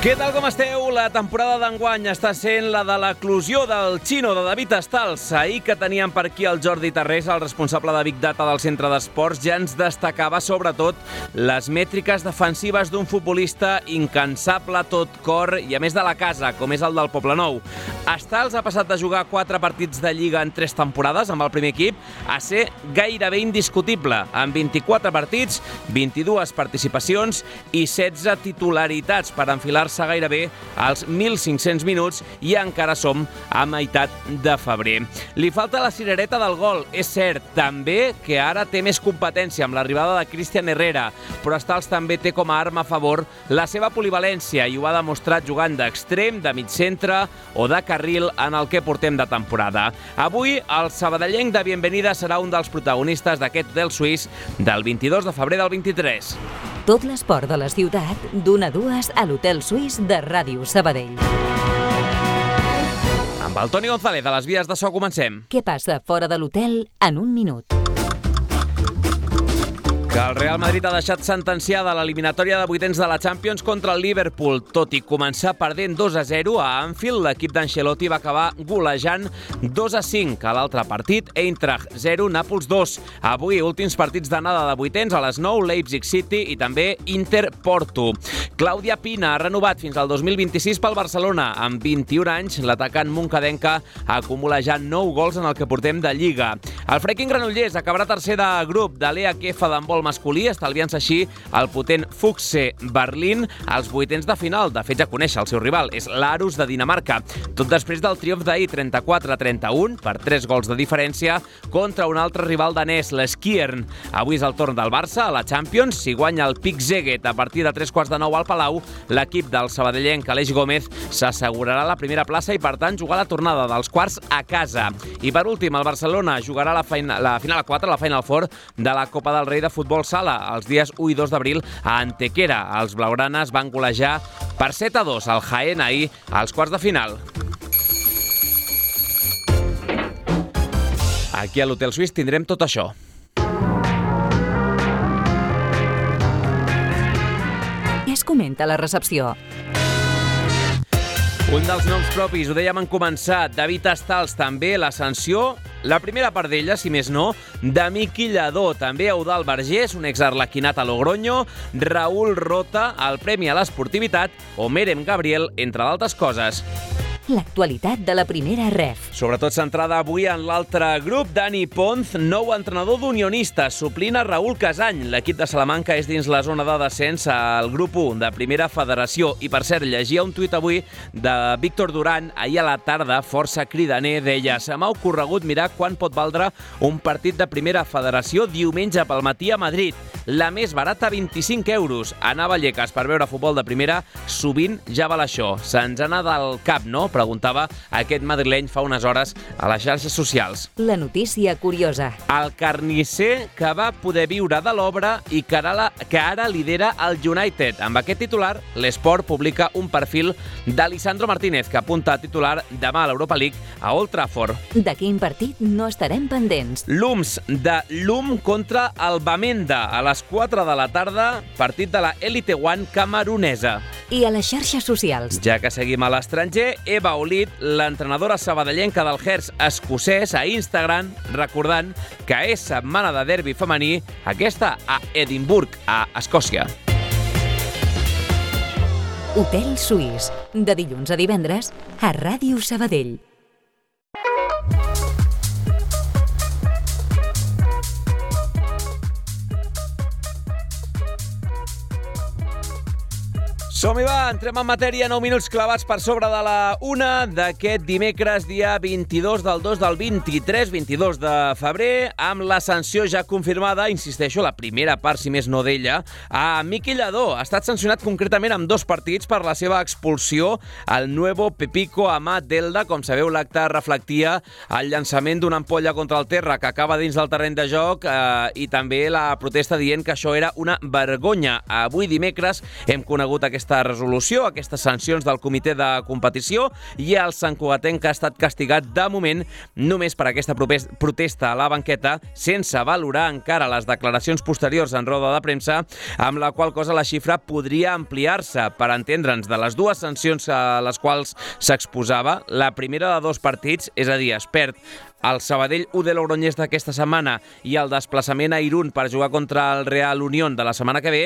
Què tal com esteu? La temporada d'enguany està sent la de l'eclusió del xino de David Estals. Ahir que teníem per aquí el Jordi Tarrés, el responsable de Big Data del Centre d'Esports, ja ens destacava sobretot les mètriques defensives d'un futbolista incansable, tot cor i a més de la casa, com és el del Poble Nou. Estals ha passat de jugar quatre partits de Lliga en tres temporades amb el primer equip a ser gairebé indiscutible, amb 24 partits, 22 participacions i 16 titularitats per enfilar se gairebé als 1.500 minuts i encara som a meitat de febrer. Li falta la cirereta del gol, és cert, també que ara té més competència amb l'arribada de Cristian Herrera, però Stals també té com a arma a favor la seva polivalència i ho ha demostrat jugant d'extrem, de mig centre o de carril en el que portem de temporada. Avui, el sabadellenc de Bienvenida serà un dels protagonistes d'aquest hotel suís del 22 de febrer del 23. Tot l'esport de la ciutat, d'una a dues a l'Hotel Suís de Ràdio Sabadell. Amb el Toni González a les vies de so comencem. Què passa fora de l'hotel en un minut? El Real Madrid ha deixat sentenciada l'eliminatòria de vuitens de la Champions contra el Liverpool. Tot i començar perdent 2 a 0 a Anfield, l'equip d'Ancelotti va acabar golejant 2 a 5 a l'altre partit, Eintracht 0, Nàpols 2. Avui, últims partits d'anada de vuitens a les 9, Leipzig City i també Inter-Porto. Clàudia Pina ha renovat fins al 2026 pel Barcelona. Amb 21 anys, l'atacant moncadenca acumula ja 9 gols en el que portem de Lliga. El Freaking Granollers acabarà tercer de grup de l'EAKF d'handbol futbol masculí, estalviant-se així el potent Fuchse Berlín als vuitens de final. De fet, ja coneix el seu rival, és l'Arus de Dinamarca. Tot després del triomf d'ahir 34-31 per 3 gols de diferència contra un altre rival danès, l'Skiern. Avui és el torn del Barça a la Champions. Si guanya el Pic Zeget a partir de 3 quarts de 9 al Palau, l'equip del sabadellenc Aleix Gómez s'assegurarà la primera plaça i, per tant, jugar la tornada dels quarts a casa. I, per últim, el Barcelona jugarà la, feina, la final a 4, la Final Four de la Copa del Rei de futbol sala els dies 1 i 2 d'abril a Antequera. Els blaugranes van golejar per 7 a 2 al Jaén ahir als quarts de final. Aquí a l'Hotel Suís tindrem tot això. Es comenta la recepció? Un dels noms propis, ho dèiem en començar, David Estals també, la sanció, la primera part d'ella, si més no, de Miqui Lladó, també Eudal Vergés, un exarlequinat a Logroño, Raül Rota, el Premi a l'Esportivitat, o Merem Gabriel, entre d'altres coses l'actualitat de la primera ref. Sobretot centrada avui en l'altre grup, Dani Ponz, nou entrenador d'unionistes, suplint a Raül Casany. L'equip de Salamanca és dins la zona de descens al grup 1 de Primera Federació. I, per cert, llegia un tuit avui de Víctor Duran, ahir a la tarda, força cridaner, deia «Se m'ha ocorregut mirar quan pot valdre un partit de Primera Federació diumenge pel matí a Madrid. La més barata, 25 euros. Anar a Vallecas per veure futbol de primera, sovint ja val això. Se'ns anat del cap, no?, preguntava aquest madrileny fa unes hores a les xarxes socials. La notícia curiosa. El carnisser que va poder viure de l'obra i que ara, la, que ara lidera el United. Amb aquest titular, l'Esport publica un perfil d'Alisandro Martínez, que apunta a titular demà a l'Europa League a Old Trafford. De quin partit no estarem pendents? L'UMS de l'UM contra el Bamenda a les 4 de la tarda, partit de la Elite One camerunesa. I a les xarxes socials. Ja que seguim a l'estranger, Eva Olid, l'entrenadora sabadellenca del Hertz escocès, a Instagram, recordant que és setmana de derbi femení, aquesta a Edimburg, a Escòcia. Hotel Suís, de dilluns a divendres, a Ràdio Sabadell. Som-hi va, entrem en matèria, 9 minuts clavats per sobre de la una d'aquest dimecres, dia 22 del 2 del 23, 22 de febrer, amb la sanció ja confirmada, insisteixo, la primera part, si més no d'ella, a Miqui Lladó. Ha estat sancionat concretament amb dos partits per la seva expulsió al Nuevo Pepico Amat Delda. Com sabeu, l'acte reflectia el llançament d'una ampolla contra el terra que acaba dins del terreny de joc eh, i també la protesta dient que això era una vergonya. Avui dimecres hem conegut aquest aquesta resolució, aquestes sancions del comitè de competició i el Sant Cugatenc ha estat castigat de moment només per aquesta protesta a la banqueta sense valorar encara les declaracions posteriors en roda de premsa amb la qual cosa la xifra podria ampliar-se per entendre'ns de les dues sancions a les quals s'exposava. La primera de dos partits, és a dir, es perd el Sabadell U de Logroñés d'aquesta setmana i el desplaçament a Irún per jugar contra el Real Unión de la setmana que ve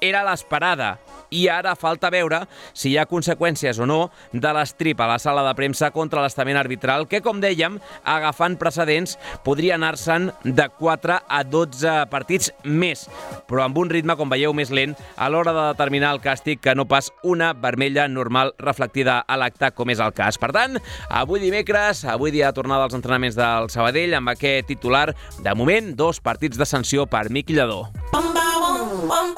era l'esperada i ara falta veure si hi ha conseqüències o no de l'estrip a la sala de premsa contra l'estament arbitral que, com dèiem, agafant precedents, podria anar-se'n de 4 a 12 partits més, però amb un ritme, com veieu, més lent a l'hora de determinar el càstig que no pas una vermella normal reflectida a l'acte, com és el cas. Per tant, avui dimecres, avui dia de tornada als entrenaments del Sabadell, amb aquest titular, de moment, dos partits de sanció per Miqui Lledó. Bum, bum,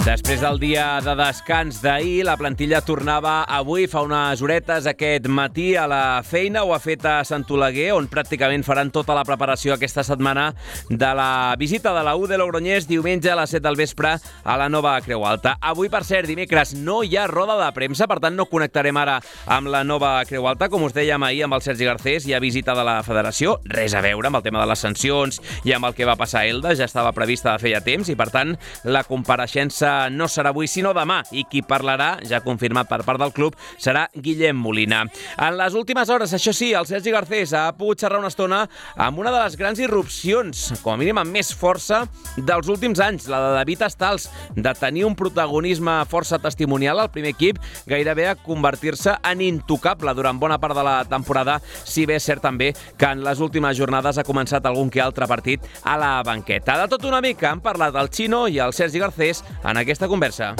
Després del dia de descans d'ahir, la plantilla tornava avui, fa unes horetes aquest matí a la feina, ho ha fet a Sant Oleguer, on pràcticament faran tota la preparació aquesta setmana de la visita de la U de Logroñés diumenge a les 7 del vespre a la nova Creu Alta. Avui, per cert, dimecres no hi ha roda de premsa, per tant no connectarem ara amb la nova Creu Alta. Com us dèiem ahir amb el Sergi Garcés, hi ha visita de la federació, res a veure amb el tema de les sancions i amb el que va passar a Elda, ja estava prevista de feia temps i, per tant, la compareixença no serà avui, sinó demà, i qui parlarà, ja confirmat per part del club, serà Guillem Molina. En les últimes hores, això sí, el Sergi Garcés ha pogut xerrar una estona amb una de les grans irrupcions, com a mínim amb més força, dels últims anys, la de David Estals, de tenir un protagonisme força testimonial al primer equip, gairebé a convertir-se en intocable durant bona part de la temporada, si bé és cert també que en les últimes jornades ha començat algun que altre partit a la banqueta. De tot una mica han parlat el Xino i el Sergi Garcés en aquesta conversa.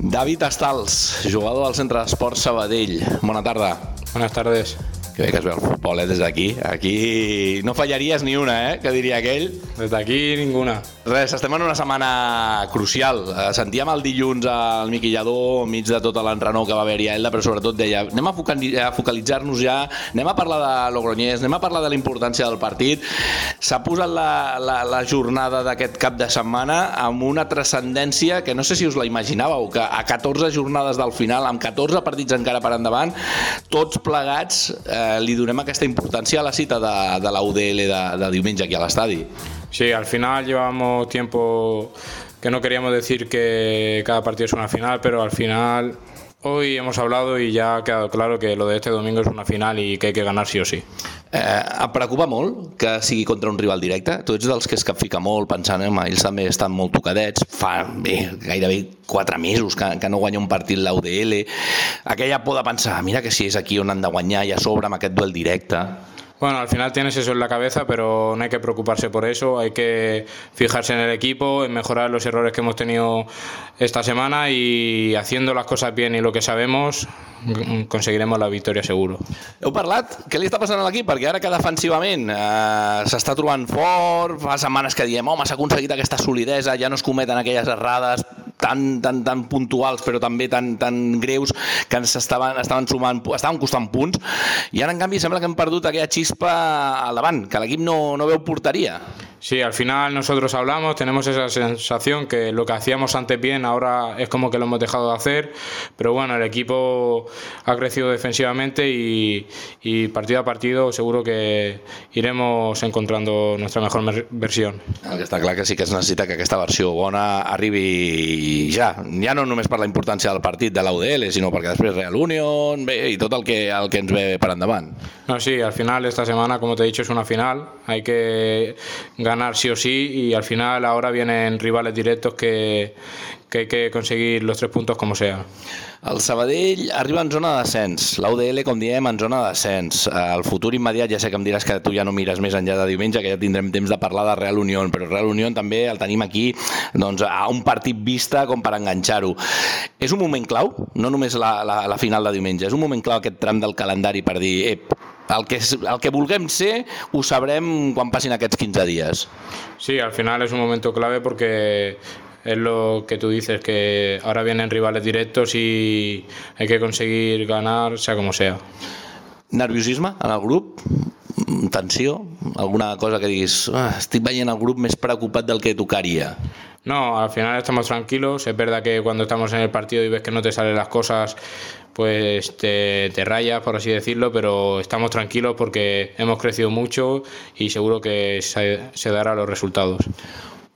David Estals, jugador del Centre d'Esport Sabadell. Bona tarda. Buenas tardes. Que bé que es veu el futbol, eh, des d'aquí. Aquí no fallaries ni una, eh, que diria aquell. Des d'aquí ninguna. Res, estem en una setmana crucial. Eh, sentíem el dilluns al Miqui Lladó, enmig de tota l'entrenor que va haver-hi a Elda, però sobretot deia, anem a focalitzar-nos ja, anem a parlar de Logroñés, anem a parlar de la importància del partit. S'ha posat la, la, la jornada d'aquest cap de setmana amb una transcendència que no sé si us la imaginàveu, que a 14 jornades del final, amb 14 partits encara per endavant, tots plegats eh, li donem aquesta importància a la cita de, de la UDL de, de diumenge aquí a l'estadi. Sí, al final llevamos tiempo que no queríamos decir que cada partido es una final, pero al final Hoy hemos hablado y ya ha quedado claro que lo de este domingo es una final i que hay que ganar sí o sí. Eh, em preocupa molt que sigui contra un rival directe? Tu ets dels que es capfica molt pensant, eh, ells també estan molt tocadets, fa bé, gairebé 4 mesos que, que no guanya un partit l'UDL. Aquella por de pensar, mira que si és aquí on han de guanyar i a sobre amb aquest duel directe. Bueno, al final tienes eso en la cabeza, pero no hay que preocuparse por eso, hay que fijarse en el equipo, en mejorar los errores que hemos tenido esta semana y haciendo las cosas bien y lo que sabemos, conseguiremos la victòria seguro. Heu parlat? Què li està passant a l'equip? Perquè ara que defensivament eh, s'està trobant fort, fa setmanes que diem home, s'ha aconseguit aquesta solidesa, ja no es cometen aquelles errades tan, tan, tan puntuals però també tan, tan greus que ens estaven, estaven sumant, estaven costant punts i ara en canvi sembla que hem perdut aquella xispa al davant, que l'equip no, no veu porteria. Sí, al final nosotros hablamos, tenemos esa sensación que lo que hacíamos antes bien ahora es como que lo hemos dejado de hacer, pero bueno, el equipo ha crecido defensivamente y, y partido a partido seguro que iremos encontrando nuestra mejor versión. El que està clar que sí que es necessita que aquesta versió bona arribi ja, ja no només per la importància del partit de l'UDL, sinó perquè després Real Unión bé, i tot el que, el que ens ve per endavant. No, sí, al final esta semana, como te he dicho, es una final, hay que ganar ganar sí o sí y al final ahora vienen rivales directos que, que hay que conseguir los tres puntos como sea. El Sabadell arriba en zona de descens, l'UDL, com diem, en zona de descens. El futur immediat, ja sé que em diràs que tu ja no mires més enllà de diumenge, que ja tindrem temps de parlar de Real Unión, però Real Unión també el tenim aquí doncs, a un partit vista com per enganxar-ho. És un moment clau, no només la, la, la final de diumenge, és un moment clau aquest tram del calendari per dir, ep, el que, el que vulguem ser ho sabrem quan passin aquests 15 dies. Sí, al final es un momento clave porque es lo que tú dices, que ahora vienen rivales directos y hay que conseguir ganar, sea como sea. Nerviosisme en el grup? Tensió? Alguna cosa que diguis ah, estic veient el grup més preocupat del que tocaria? No, al final estamos tranquilos. Es verdad que cuando estamos en el partido y ves que no te salen las cosas, pues te, te rayas, por así decirlo, pero estamos tranquilos porque hemos crecido mucho y seguro que se, se dará los resultados.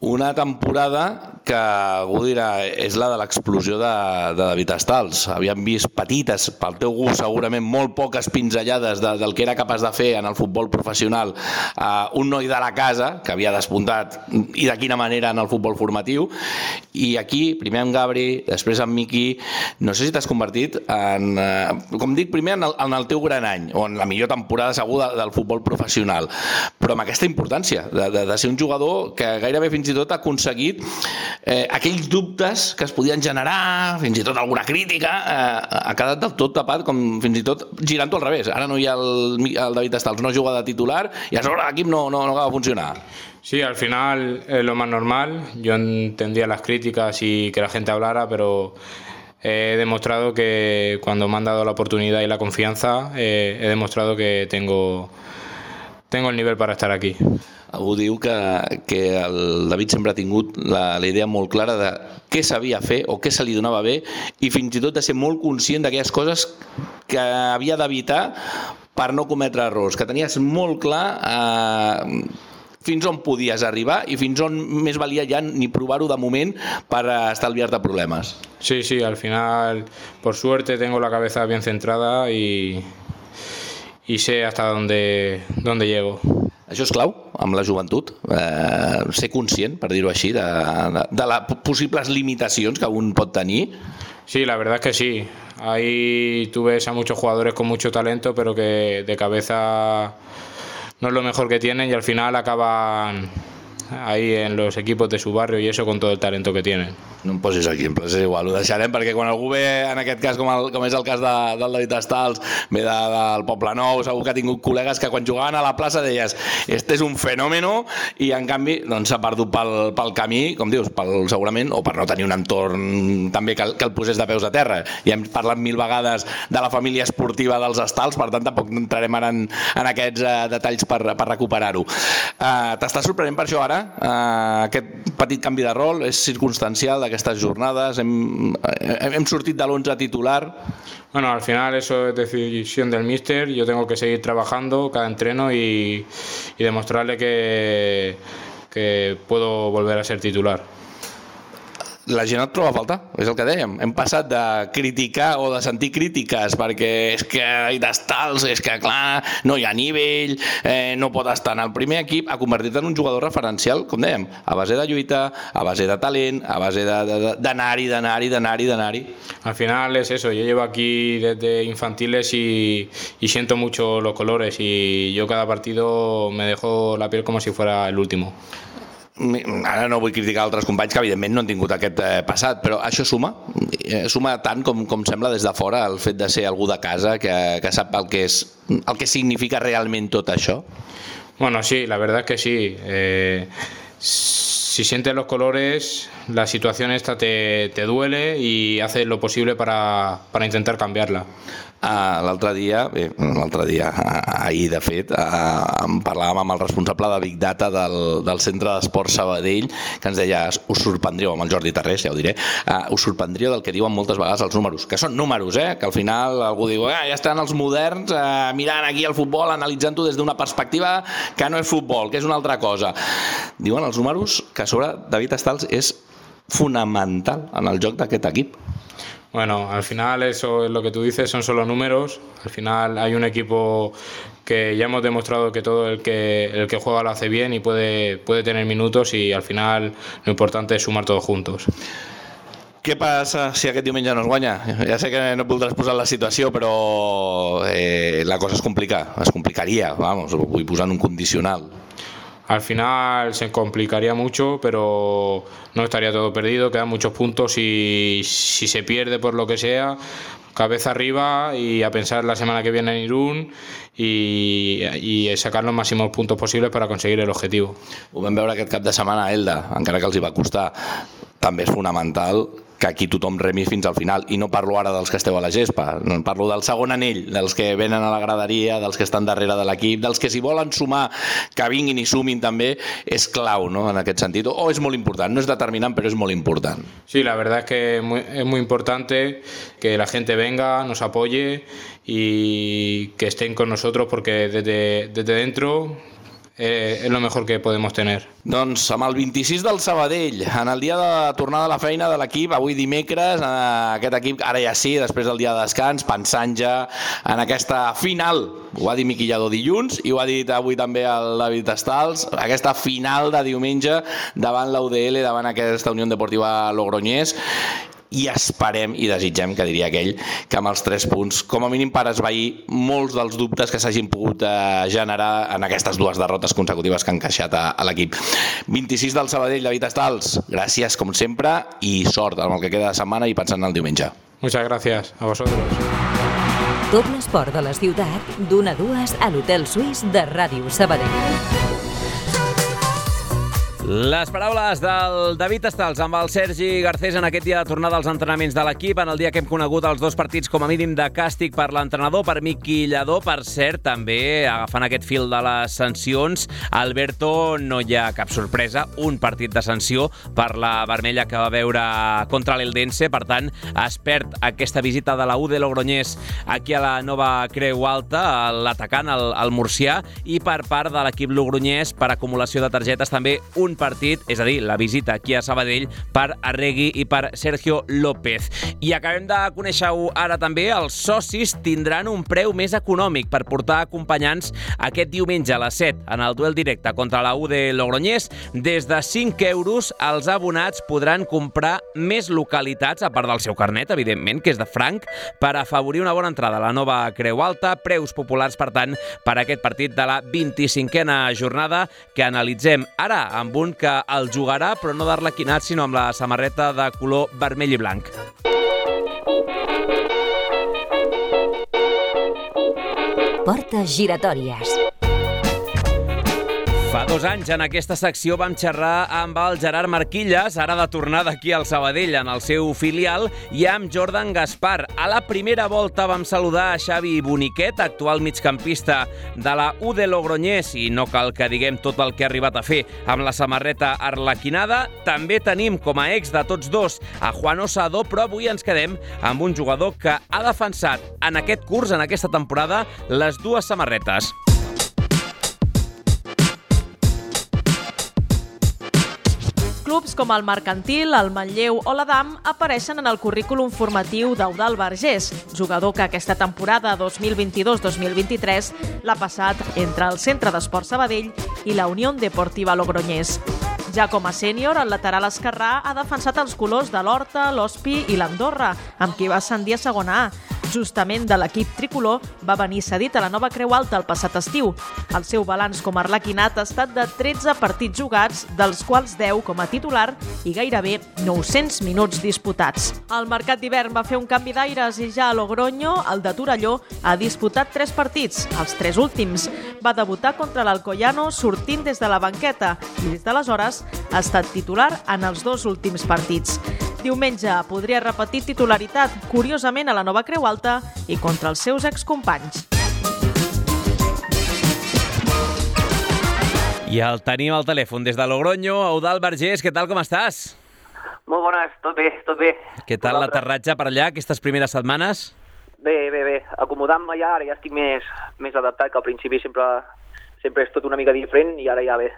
Una temporada que algú dirà és la de l'explosió de, de David Estals. Havíem vist petites, pel teu gust segurament molt poques pinzellades de, del que era capaç de fer en el futbol professional uh, un noi de la casa que havia despuntat i de quina manera en el futbol formatiu. I aquí, primer amb Gabri, després amb Miqui. No sé si t'has convertit en, uh, com dic, primer en el, en el teu gran any o en la millor temporada segur de, del futbol professional. Però amb aquesta importància de, de, de ser un jugador que gairebé fins i tot ha aconseguit eh, aquells dubtes que es podien generar, fins i tot alguna crítica, eh, ha quedat del tot tapat, com fins i tot girant-ho al revés. Ara no hi ha el, el David Estals, no juga de titular i a sobre l'equip no, no, no acaba de funcionar. Sí, al final es lo más normal. Yo entendía las críticas y que la gente hablara, pero he demostrado que cuando me han dado la oportunidad y la confianza, eh, he demostrado que tengo, tengo el nivel para estar aquí. Algú diu que, que el David sempre ha tingut la, la idea molt clara de què sabia fer o què se li donava bé i fins i tot de ser molt conscient d'aquelles coses que havia d'evitar per no cometre errors, que tenies molt clar eh, fins on podies arribar i fins on més valia ja ni provar-ho de moment per estalviar-te problemes. Sí, sí, al final, por suerte, tengo la cabeza bien centrada y, y sé hasta dónde, dónde llego. Això és clau amb la joventut, eh, ser conscient, per dir-ho així, de, de, de les possibles limitacions que un pot tenir. Sí, la verdad es que sí. Ahí tú ves a muchos jugadores con mucho talento, pero que de cabeza no es lo mejor que tienen y al final acaban ahí en los equipos de su barrio y eso con todo el talento que tienen. No em posis exemples, és igual, ho deixarem perquè quan algú ve, en aquest cas com, el, com és el cas de, del David Estals, ve de, del Poble Nou, segur que ha tingut col·legues que quan jugaven a la plaça deies este és un fenòmeno i en canvi doncs, s'ha perdut pel, pel camí, com dius, pel, segurament, o per no tenir un entorn també que, que el posés de peus a terra. I hem parlat mil vegades de la família esportiva dels Estals, per tant tampoc entrarem ara en, en aquests uh, detalls per, per recuperar-ho. Uh, T'està sorprenent per això ara? Uh, aquest petit canvi de rol és circunstancial d'aquestes jornades? Hem, hem, hem sortit de l'11 titular? Bueno, al final eso es decisión del míster. Yo tengo que seguir trabajando cada entreno y, y demostrarle que, que puedo volver a ser titular. La gent et troba a faltar, és el que dèiem. Hem passat de criticar o de sentir crítiques perquè és que hi d'estals, és que clar, no hi ha nivell, eh, no pot estar en el primer equip, ha convertit en un jugador referencial, com dèiem, a base de lluita, a base de talent, a base d'anar-hi, d'anar-hi, d'anar-hi, d'anar-hi. Al final es eso, yo llevo aquí desde infantiles y, y siento mucho los colores y yo cada partido me dejo la piel como si fuera el último. Ara no vull criticar altres companys que evidentment no han tingut aquest eh, passat, però això suma eh, suma tant com, com sembla des de fora el fet de ser algú de casa que, que sap el que, és, el que significa realment tot això Bueno, sí, la verdad que sí. Eh, si sientes los colores, la situación esta te, te duele y haces lo posible para, para intentar cambiarla. Uh, l'altre dia, bé, l'altre dia, uh, ahir de fet, uh, em parlàvem amb el responsable de Big Data del, del Centre d'Esport Sabadell, que ens deia, us sorprendríeu, amb el Jordi Tarrés, ja ho diré, uh, us sorprendríeu del que diuen moltes vegades els números, que són números, eh? que al final algú diu, ah, ja estan els moderns uh, mirant aquí el futbol, analitzant-ho des d'una perspectiva que no és futbol, que és una altra cosa. Diuen els números que sobre David Estals és fonamental en el joc d'aquest equip. Bueno, al final eso es lo que tú dices, son solo números. Al final hay un equipo que ya hemos demostrado que todo el que, el que juega lo hace bien y puede, puede tener minutos y al final lo importante es sumar todos juntos. Què passa si aquest diumenge no es guanya? Ja sé que no voldràs posar la situació, però eh, la cosa es complica, es complicaria, vamos, ho vull posar en un condicional. Al final se complicaría mucho, pero no estaría todo perdido, quedan muchos puntos y si se pierde por lo que sea, cabeza arriba y a pensar la semana que viene en Irún y, y sacar los máximos puntos posibles para conseguir el objetivo. Ho vam veure aquest cap de setmana a Elda, que els que aquí tothom remi fins al final i no parlo ara dels que esteu a la gespa, parlo del segon anell, dels que venen a la graderia, dels que estan darrere de l'equip, dels que si volen sumar que vinguin i sumin també és clau ¿no? en aquest sentit, o és molt important, no és determinant però és molt important. Sí, la verdad es que muy, es muy importante que la gente venga, nos apoye y que estén con nosotros porque desde, desde dentro eh, és lo mejor que podemos tener. Doncs amb el 26 del Sabadell, en el dia de tornada a la feina de l'equip, avui dimecres, eh, aquest equip, ara ja sí, després del dia de descans, pensant ja en aquesta final, ho va dir Miquillador dilluns i ho ha dit avui també el David Estals, aquesta final de diumenge davant l'UDL, davant aquesta Unió Deportiva Logroñés, i esperem i desitgem, que diria aquell, que amb els tres punts, com a mínim per esvair molts dels dubtes que s'hagin pogut eh, generar en aquestes dues derrotes consecutives que han encaixat a, a l'equip. 26 del Sabadell, David Estals, gràcies com sempre i sort amb el que queda de setmana i pensant en el diumenge. Muchas gracias a vosotros. Tot l'esport de la ciutat, d'una a dues a l'Hotel Suís de Ràdio Sabadell. Les paraules del David Estals amb el Sergi Garcés en aquest dia de tornada als entrenaments de l'equip, en el dia que hem conegut els dos partits com a mínim de càstig per l'entrenador, per Miqui Lladó, per cert, també agafant aquest fil de les sancions, Alberto no hi ha cap sorpresa, un partit de sanció per la vermella que va veure contra l'Eldense, per tant, es perd aquesta visita de la U de Logroñés aquí a la nova Creu Alta, l'atacant, el, el murcià, i per part de l'equip logroñès, per acumulació de targetes, també un partit, és a dir, la visita aquí a Sabadell per Arregui i per Sergio López. I acabem de conèixer-ho ara també, els socis tindran un preu més econòmic per portar acompanyants aquest diumenge a les 7 en el duel directe contra la U de Logroñés. Des de 5 euros, els abonats podran comprar més localitats, a part del seu carnet, evidentment, que és de franc, per afavorir una bona entrada a la nova Creu Alta, preus populars, per tant, per aquest partit de la 25a jornada que analitzem ara amb un que el jugarà, però no d'arlequinat, sinó amb la samarreta de color vermell i blanc. Portes giratòries. Fa dos anys en aquesta secció vam xerrar amb el Gerard Marquilles, ara de tornada aquí al Sabadell en el seu filial, i amb Jordan Gaspar. A la primera volta vam saludar a Xavi Boniquet, actual migcampista de la U de Logroñés, i no cal que diguem tot el que ha arribat a fer amb la samarreta arlequinada. També tenim com a ex de tots dos a Juan Osado, però avui ens quedem amb un jugador que ha defensat en aquest curs, en aquesta temporada, les dues samarretes. Clubs com el Mercantil, el Manlleu o l'Adam apareixen en el currículum formatiu d'Eudal Vergés, jugador que aquesta temporada 2022-2023 l'ha passat entre el Centre d'Esport Sabadell i la Unió Deportiva Logroñés. Ja com a sènior, el lateral esquerrà ha defensat els colors de l'Horta, l'Hospi i l'Andorra, amb qui va ascendir a segona A. Justament de l'equip tricolor va venir cedit a la nova Creu Alta el passat estiu. El seu balanç com a arlequinat ha estat de 13 partits jugats, dels quals 10 com a titular i gairebé 900 minuts disputats. El mercat d'hivern va fer un canvi d'aires i ja a Logroño, el de Torelló, ha disputat 3 partits, els tres últims. Va debutar contra l'Alcoyano sortint des de la banqueta i des d'aleshores ha estat titular en els dos últims partits. Diumenge podria repetir titularitat, curiosament a la nova Creu Alta i contra els seus excompanys. I el tenim al telèfon des de Logroño. Eudal Vergés, què tal, com estàs? Molt bones, tot bé, tot bé. Què tal l'aterratge per allà, aquestes primeres setmanes? Bé, bé, bé. Acomodant-me ja, ara ja estic més, més adaptat, que al principi sempre, sempre és tot una mica diferent i ara ja bé.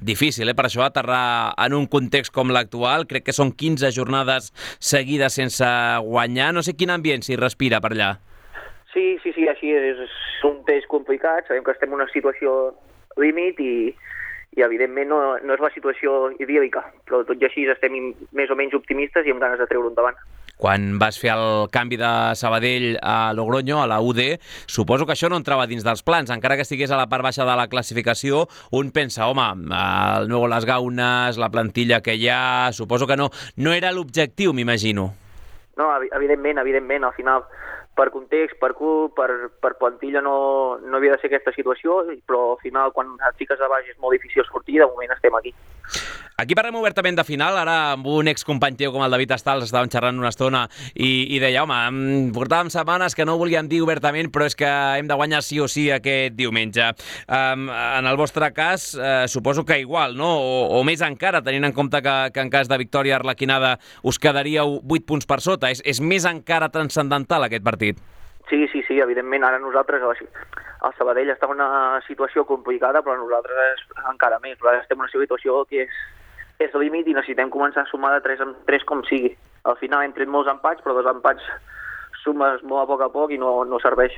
Difícil, eh, per això aterrar en un context com l'actual. Crec que són 15 jornades seguides sense guanyar. No sé quin ambient s'hi respira per allà. Sí, sí, sí, així és. És un test complicat, sabem que estem en una situació límit i, i evidentment no, no és la situació idíl·lica, però tot i així estem més o menys optimistes i amb ganes de treure endavant. Quan vas fer el canvi de Sabadell a Logroño, a la UD, suposo que això no entrava dins dels plans. Encara que estigués a la part baixa de la classificació, un pensa, home, el Nuevo Les Gaunes, la plantilla que hi ha... Suposo que no, no era l'objectiu, m'imagino. No, evidentment, evidentment, al final per context, per club, per, per plantilla no, no havia de ser aquesta situació, però al final quan et fiques a baix és molt difícil sortir, de moment estem aquí. Aquí parlem obertament de final, ara amb un excompany teu com el David Estals estàvem xerrant una estona i, i deia, home, portàvem setmanes que no volíem dir obertament, però és que hem de guanyar sí o sí aquest diumenge. Um, en el vostre cas, uh, suposo que igual, no? O, o més encara, tenint en compte que, que en cas de victòria arlequinada us quedaríeu 8 punts per sota. És, és més encara transcendental aquest partit. Sí, sí, sí, evidentment, ara nosaltres, el Sabadell està en una situació complicada, però nosaltres encara més. Nosaltres estem en una situació que és és límit i necessitem començar a sumar de 3 en 3 com sigui. Al final hem tret molts empats, però dos empats sumes molt a poc a poc i no, no serveix.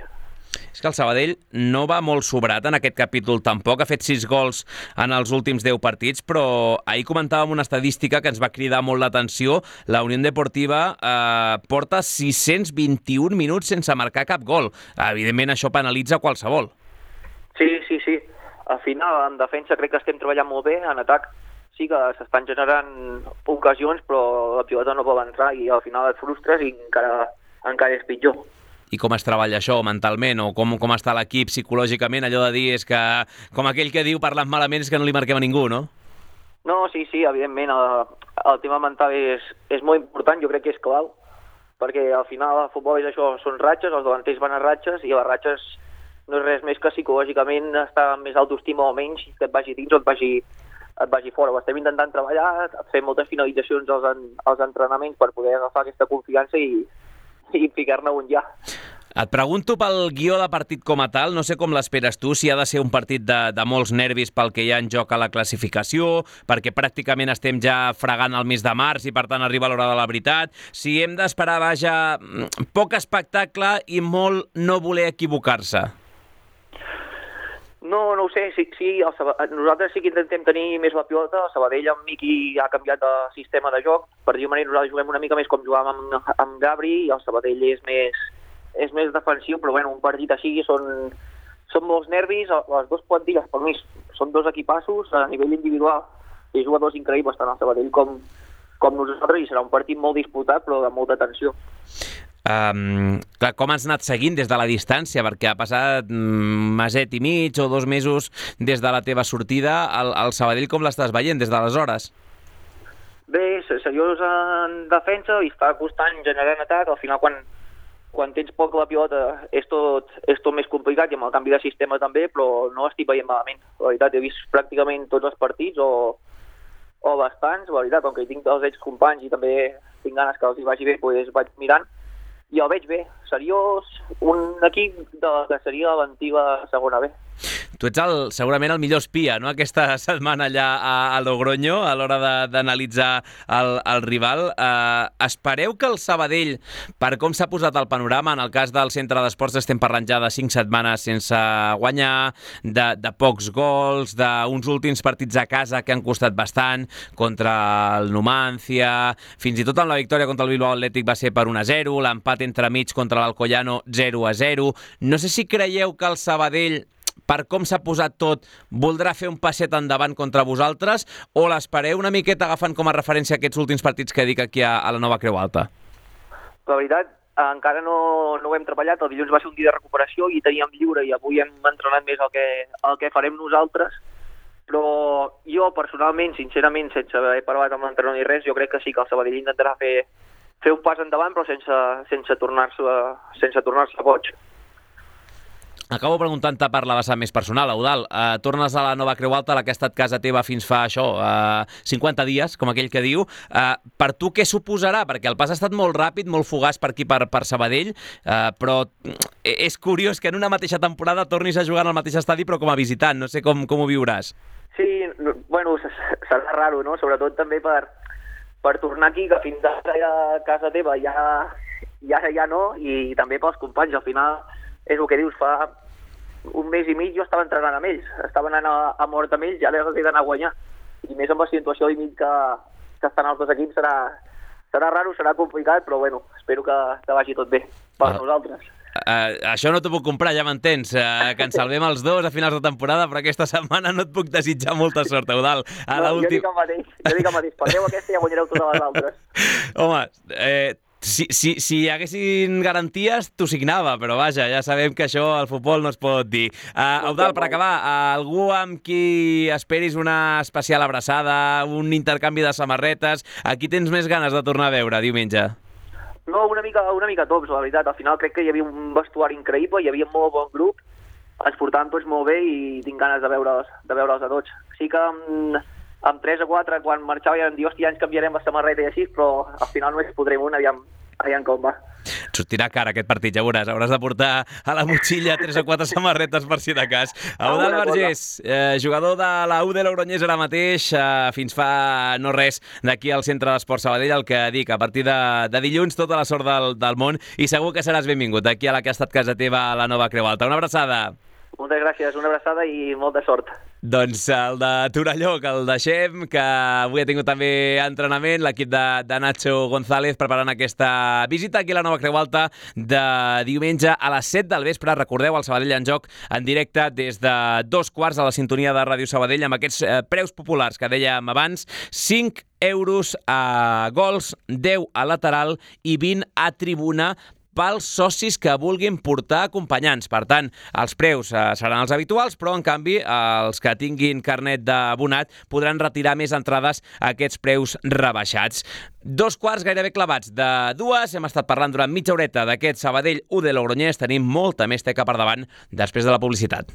És que el Sabadell no va molt sobrat en aquest capítol tampoc, ha fet 6 gols en els últims 10 partits, però ahir comentàvem una estadística que ens va cridar molt l'atenció. La Unió Deportiva eh, porta 621 minuts sense marcar cap gol. Evidentment això penalitza qualsevol. Sí, sí, sí. Al final, en defensa crec que estem treballant molt bé, en atac sí que s'estan generant ocasions, però la pilota no pot entrar i al final et frustres i encara, encara és pitjor. I com es treballa això mentalment o com, com està l'equip psicològicament? Allò de dir és que, com aquell que diu parlant malament és que no li marquem a ningú, no? No, sí, sí, evidentment el, el tema mental és, és molt important, jo crec que és clau, perquè al final el futbol és això, són ratxes, els davanters van a ratxes i les ratxes no és res més que psicològicament estar amb més autoestima o menys, que et vagi dins o et vagi et vagi fora. Ho estem intentant treballar, fer moltes finalitzacions als, en, als entrenaments per poder agafar aquesta confiança i, i ficar-ne un ja. Et pregunto pel guió de partit com a tal, no sé com l'esperes tu, si ha de ser un partit de, de molts nervis pel que hi ha en joc a la classificació, perquè pràcticament estem ja fregant el mes de març i per tant arriba l'hora de la veritat, si hem d'esperar, vaja, poc espectacle i molt no voler equivocar-se. No, no ho sé, sí, sí el Sab... nosaltres sí que intentem tenir més la pilota, el Sabadell amb Miqui ha canviat de sistema de joc, per dir-ho manera nosaltres juguem una mica més com jugàvem amb, amb Gabri i el Sabadell és més, és més defensiu, però bueno, un partit així són, són molts nervis, les dues plantilles per mi són dos equipassos a nivell individual i jugadors increïbles tant el Sabadell com, com nosaltres i serà un partit molt disputat però de molta tensió. Um, clar, com has anat seguint des de la distància? Perquè ha passat meset i mig o dos mesos des de la teva sortida. al, al Sabadell com l'estàs veient des d'aleshores? Bé, seriós en defensa i està costant generant atac. Al final, quan, quan tens poc la pilota és tot, és tot més complicat i amb el canvi de sistema també, però no estic veient malament. La veritat, he vist pràcticament tots els partits o, o bastants. La veritat, com que hi tinc els excompanys i també tinc ganes que els hi vagi bé, doncs vaig mirant el veig bé, seriós, un equip de, que seria l'antiga segona B. Tu ets el, segurament el millor espia, no?, aquesta setmana allà a, a Logroño, a l'hora d'analitzar el, el rival. Eh, espereu que el Sabadell, per com s'ha posat el panorama, en el cas del centre d'esports estem parlant ja de cinc setmanes sense guanyar, de, de pocs gols, d'uns últims partits a casa que han costat bastant, contra el Numancia, fins i tot amb la victòria contra el Bilbao Atlètic va ser per 1-0, l'empat entre mig contra l'Alcoyano 0-0. No sé si creieu que el Sabadell per com s'ha posat tot, voldrà fer un passet endavant contra vosaltres o l'espereu una miqueta agafant com a referència aquests últims partits que dic aquí a, a la Nova Creu Alta? La veritat, encara no, no ho hem treballat, el dilluns va ser un dia de recuperació i teníem lliure i avui hem entrenat més el que, el que farem nosaltres, però jo personalment, sincerament, sense haver parlat amb l'entrenador ni res, jo crec que sí que el Sabadell intentarà fer, fer un pas endavant però sense, sense tornar-se sense tornar boig. Acabo preguntant-te per la vessant més personal, Eudal. Uh, tornes a la nova Creu Alta, la que ha estat casa teva fins fa això, uh, 50 dies, com aquell que diu. Uh, per tu què suposarà? Perquè el pas ha estat molt ràpid, molt fugaç per aquí, per, per Sabadell, uh, però és curiós que en una mateixa temporada tornis a jugar el mateix estadi, però com a visitant. No sé com, com ho viuràs. Sí, no, bueno, serà raro, no? Sobretot també per, per tornar aquí, que fins ara era casa teva, ja, ja, ja no, i també pels companys. Al final, és el que dius, fa un mes i mig jo estava entrenant amb ells, estava anant a, a mort amb ells, ja he d'anar a guanyar. I més amb la situació límit que, que estan els dos equips serà, serà raro, serà complicat, però bueno, espero que, que vagi tot bé per ah. nosaltres. Uh, això no t'ho puc comprar, ja m'entens. Uh, que ens salvem els dos a finals de temporada, però aquesta setmana no et puc desitjar molta sort, Eudal. A no, jo dic el mateix, jo dic el mateix. Perdeu aquesta i ja guanyareu totes les altres. Home, eh, si, si, si hi haguessin garanties, t'ho signava, però vaja, ja sabem que això al futbol no es pot dir. Uh, Eudal, per acabar, uh, algú amb qui esperis una especial abraçada, un intercanvi de samarretes, a qui tens més ganes de tornar a veure diumenge? No, una mica, una mica tots, la veritat. Al final crec que hi havia un vestuari increïble, hi havia molt bon grup, ens portàvem tots molt bé i tinc ganes de veure'ls de veure a tots. Sí que amb, amb 3 o 4, quan marxava ja vam dir, hòstia, ja ens canviarem la samarreta i així, però al final només podrem una, aviam, aviam com va. Sortirà cara aquest partit, ja veuràs. Hauràs de portar a la motxilla 3 o 4 samarretes per si de cas. Eudal Vergés, eh, jugador de la U de Logroñés ara mateix, eh, fins fa no res d'aquí al Centre d'Esport Sabadell, el que dic, a partir de, de dilluns tota la sort del, del món i segur que seràs benvingut aquí a la que ha estat casa teva a la Nova Creu Alta. Una abraçada. Moltes gràcies, una abraçada i molta sort. Doncs el de Torelló, que el deixem, que avui ha tingut també entrenament, l'equip de, de Nacho González preparant aquesta visita aquí a la Nova Creu Alta de diumenge a les 7 del vespre. Recordeu, el Sabadell en joc en directe des de dos quarts a la sintonia de Ràdio Sabadell amb aquests eh, preus populars que dèiem abans, 5 euros a gols, 10 a lateral i 20 a tribuna pels socis que vulguin portar acompanyants. Per tant, els preus eh, seran els habituals, però en canvi els que tinguin carnet d'abonat podran retirar més entrades a aquests preus rebaixats. Dos quarts gairebé clavats de dues. Hem estat parlant durant mitja horeta d'aquest Sabadell U de Logroñés. Tenim molta més teca per davant després de la publicitat.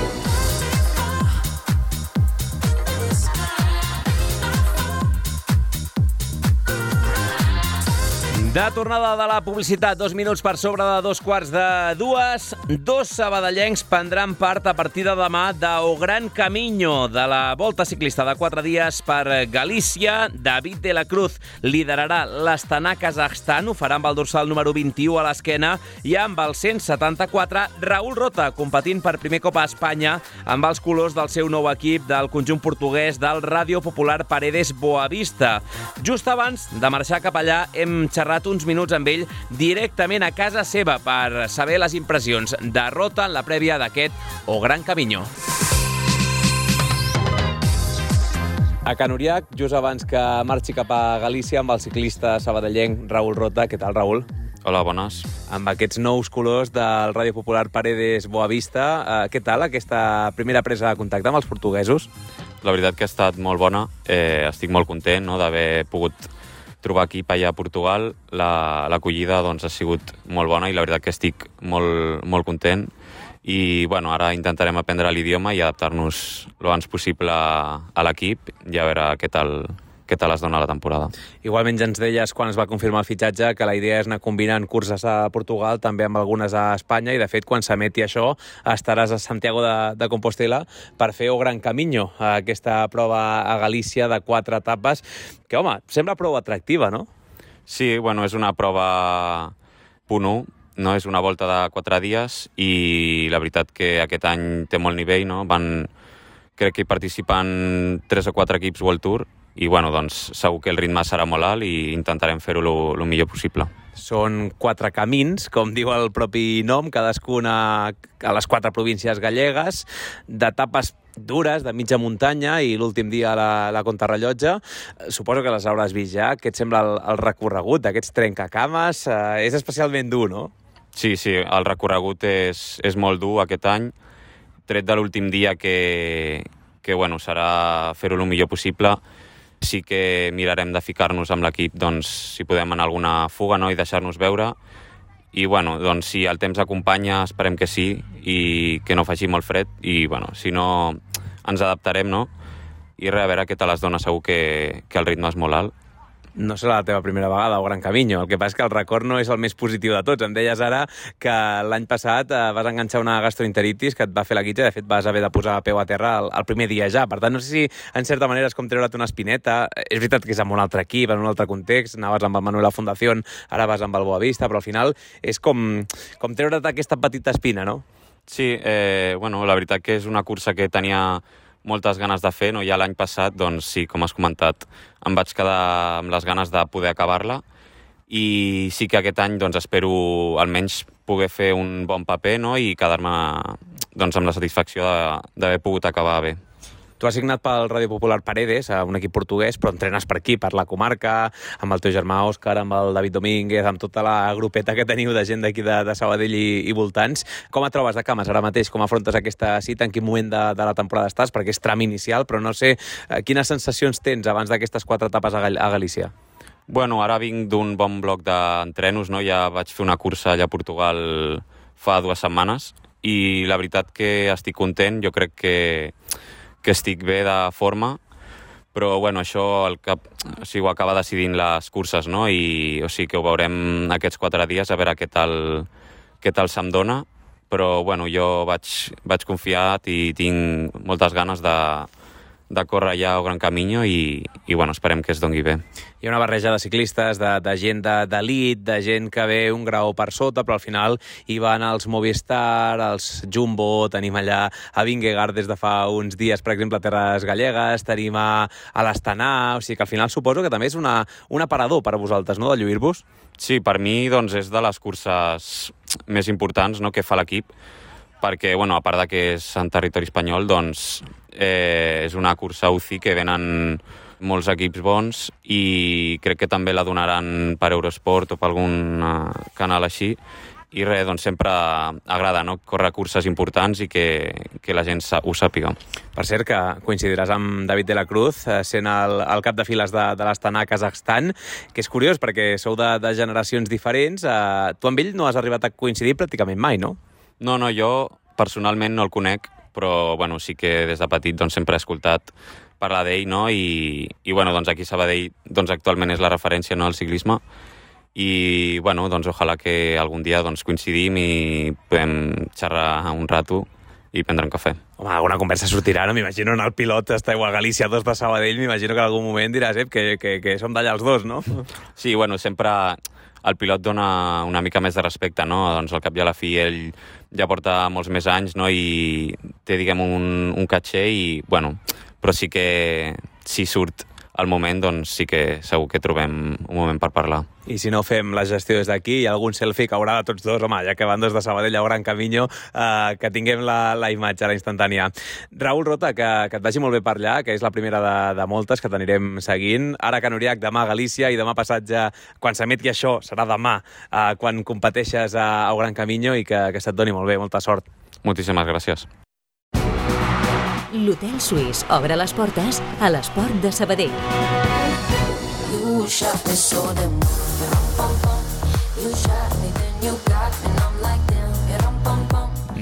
De tornada de la publicitat, dos minuts per sobre de dos quarts de dues. Dos sabadellencs prendran part a partir de demà d'O Gran Camino, de la volta ciclista de quatre dies per Galícia. David de la Cruz liderarà l'Astana Kazakhstan, ho farà amb el dorsal número 21 a l'esquena, i amb el 174, Raül Rota, competint per primer cop a Espanya amb els colors del seu nou equip del conjunt portuguès del Ràdio Popular Paredes Boavista. Just abans de marxar cap allà hem xerrat parlat uns minuts amb ell directament a casa seva per saber les impressions de Rota en la prèvia d'aquest O Gran Camino. A Can Uriac, just abans que marxi cap a Galícia amb el ciclista sabadellenc Raül Rota. Què tal, Raül? Hola, bones. Amb aquests nous colors del Ràdio Popular Paredes Boavista, eh, què tal aquesta primera presa de contacte amb els portuguesos? La veritat que ha estat molt bona. Eh, estic molt content no, d'haver pogut trobar equip allà a Portugal. L'acollida la, doncs, ha sigut molt bona i la veritat que estic molt, molt content i bueno, ara intentarem aprendre l'idioma i adaptar-nos el abans possible a l'equip i a veure què tal, què tal es dona la temporada. Igualment ja ens deies quan es va confirmar el fitxatge que la idea és anar combinant curses a Portugal, també amb algunes a Espanya, i de fet quan s'emeti això estaràs a Santiago de, de Compostela per fer o Gran Camino, aquesta prova a Galícia de quatre etapes, que home, sembla prou atractiva, no? Sí, bueno, és una prova punt 1, no? és una volta de quatre dies i la veritat que aquest any té molt nivell, no? Van, crec que hi participen tres o quatre equips World Tour i bueno, doncs segur que el ritme serà molt alt i intentarem fer-ho el millor possible. Són quatre camins, com diu el propi nom, cadascuna a les quatre províncies gallegues, d'etapes dures, de mitja muntanya, i l'últim dia a la, la contrarrellotge. Suposo que les hauràs vist ja. Què et sembla el, el recorregut d'aquests trencacames? Eh, és especialment dur, no? Sí, sí, el recorregut és, és molt dur aquest any, tret de l'últim dia que, que bueno, serà fer-ho el millor possible. Sí que mirarem de ficar-nos amb l'equip doncs, si podem en alguna fuga no? i deixar-nos veure. I bueno, doncs, si el temps acompanya, esperem que sí i que no faci molt fred. I bueno, si no, ens adaptarem, no? I res, a veure què tal es dona, segur que, que el ritme és molt alt no serà la teva primera vegada o Gran Camino. El que passa és que el record no és el més positiu de tots. Em deies ara que l'any passat eh, vas enganxar una gastroenteritis que et va fer la guitza. De fet, vas haver de posar peu a terra el, el primer dia ja. Per tant, no sé si en certa manera és com treure't una espineta. És veritat que és amb un altre equip, en un altre context. Anaves amb el Manuel a Fundació, ara vas amb el Boavista, però al final és com, com treure't aquesta petita espina, no? Sí, eh, bueno, la veritat que és una cursa que tenia moltes ganes de fer, no? ja l'any passat, doncs sí, com has comentat, em vaig quedar amb les ganes de poder acabar-la i sí que aquest any doncs, espero almenys poder fer un bon paper no? i quedar-me doncs, amb la satisfacció d'haver pogut acabar bé. Tu has signat pel Ràdio Popular Paredes, un equip portuguès, però entrenes per aquí, per la comarca, amb el teu germà Òscar, amb el David Domínguez, amb tota la grupeta que teniu de gent d'aquí de, de Sabadell i, i voltants. Com et trobes de cames ara mateix? Com afrontes aquesta cita? En quin moment de, de la temporada estàs? Perquè és tram inicial, però no sé eh, quines sensacions tens abans d'aquestes quatre etapes a, Gal a Galícia. Bueno, ara vinc d'un bon bloc d'entrenos, no? Ja vaig fer una cursa allà a Portugal fa dues setmanes i la veritat que estic content. Jo crec que que estic bé de forma, però bueno, això el cap, o sigui, ho acaba decidint les curses, no? I o sigui que ho veurem aquests quatre dies a veure què tal, què tal se'm dona, però bueno, jo vaig, vaig confiat i tinc moltes ganes de, de córrer allà al Gran Camino i, i bueno, esperem que es dongui bé. Hi ha una barreja de ciclistes, de, de gent d'elit, de, de gent que ve un grau per sota, però al final hi van els Movistar, els Jumbo, tenim allà a Vingegaard des de fa uns dies, per exemple, a Terres Gallegues, tenim a, a l'Estanà, o sigui que al final suposo que també és una, un aparador per a vosaltres, no?, de lluir-vos. Sí, per mi doncs, és de les curses més importants no?, que fa l'equip, perquè, bueno, a part de que és en territori espanyol, doncs eh, és una cursa UCI que venen molts equips bons i crec que també la donaran per Eurosport o per algun uh, canal així i res, doncs sempre agrada no? córrer curses importants i que, que la gent ho sàpiga. Per cert, que coincidiràs amb David de la Cruz, eh, sent el, el cap de files de, de l'Astana a Kazakhstan, que és curiós perquè sou de, de generacions diferents. Eh, tu amb ell no has arribat a coincidir pràcticament mai, no? No, no, jo personalment no el conec, però bueno, sí que des de petit doncs, sempre he escoltat parlar d'ell, no? I, i bueno, doncs aquí Sabadell doncs, actualment és la referència no, al ciclisme i bueno, doncs ojalà que algun dia doncs, coincidim i podem xerrar un rato i prendre un cafè. Home, alguna conversa sortirà, no? M'imagino en el pilot està igual a Galícia, dos de Sabadell, m'imagino que en algun moment diràs eh, que, que, que som d'allà els dos, no? Sí, bueno, sempre el pilot dona una mica més de respecte, no? Doncs al cap i a la fi ell ja porta molts més anys, no? I té, diguem, un, un caché i, bueno, però sí que si surt al moment, doncs sí que segur que trobem un moment per parlar. I si no fem la gestió des d'aquí, hi ha algun selfie que haurà de tots dos, home, ja que van dos de Sabadell a Gran Camino, eh, que tinguem la, la imatge, la instantània. Raül Rota, que, que et vagi molt bé per allà, que és la primera de, de moltes que t'anirem seguint. Ara que Noriac, demà a Galícia i demà passat ja, quan s'emeti això, serà demà, eh, quan competeixes a, a Gran Camino i que, que se't doni molt bé, molta sort. Moltíssimes gràcies l'Hotel Suís obre les portes a l'esport de Sabadell. You shot me so damn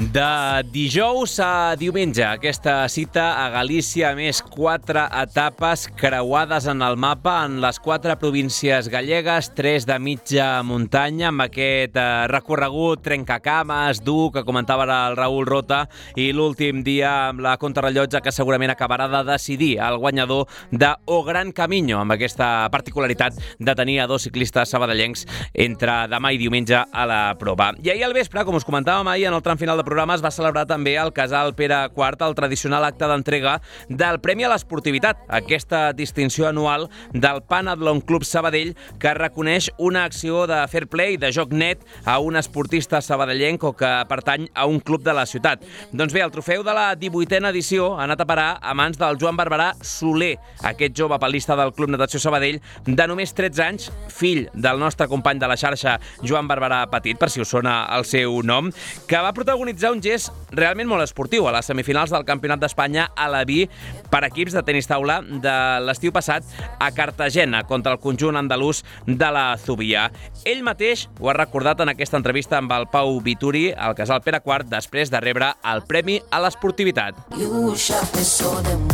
De dijous a diumenge, aquesta cita a Galícia, més quatre etapes creuades en el mapa en les quatre províncies gallegues, tres de mitja muntanya, amb aquest eh, recorregut trencacames, dur, que comentava el Raül Rota, i l'últim dia amb la contrarrellotge que segurament acabarà de decidir el guanyador de O Gran Camino, amb aquesta particularitat de tenir a dos ciclistes sabadellencs entre demà i diumenge a la prova. I ahir al vespre, com us comentàvem ahir en el tram final de programa, es va celebrar també al Casal Pere IV el tradicional acte d'entrega del Premi a l'Esportivitat, aquesta distinció anual del Panadlon Club Sabadell que reconeix una acció de fair play, de joc net, a un esportista sabadellenc o que pertany a un club de la ciutat. Doncs bé, el trofeu de la 18a edició ha anat a parar a mans del Joan Barberà Soler, aquest jove palista del Club Natació Sabadell de només 13 anys, fill del nostre company de la xarxa Joan Barberà Petit, per si us sona el seu nom, que va protagonitzar un gest realment molt esportiu a les semifinals del Campionat d'Espanya a la Vi per equips de tenis taula de l'estiu passat a Cartagena contra el conjunt andalús de la Zubia. Ell mateix ho ha recordat en aquesta entrevista amb el Pau Vituri al Casal Pere IV després de rebre el Premi a l'Esportivitat. You shot me so damn.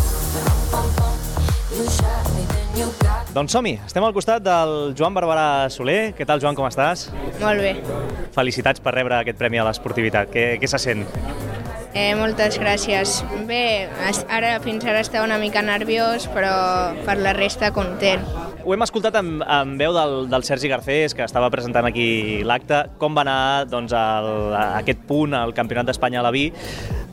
You shot me, then you got. Doncs som-hi, estem al costat del Joan Barberà Soler. Què tal, Joan, com estàs? Molt bé. Felicitats per rebre aquest premi a l'esportivitat. Què, què se sent? Eh, moltes gràcies. Bé, ara fins ara estava una mica nerviós, però per la resta content. Ho hem escoltat amb, amb veu del, del Sergi Garcés, que estava presentant aquí l'acte. Com va anar doncs, el, aquest punt al Campionat d'Espanya a la Vi,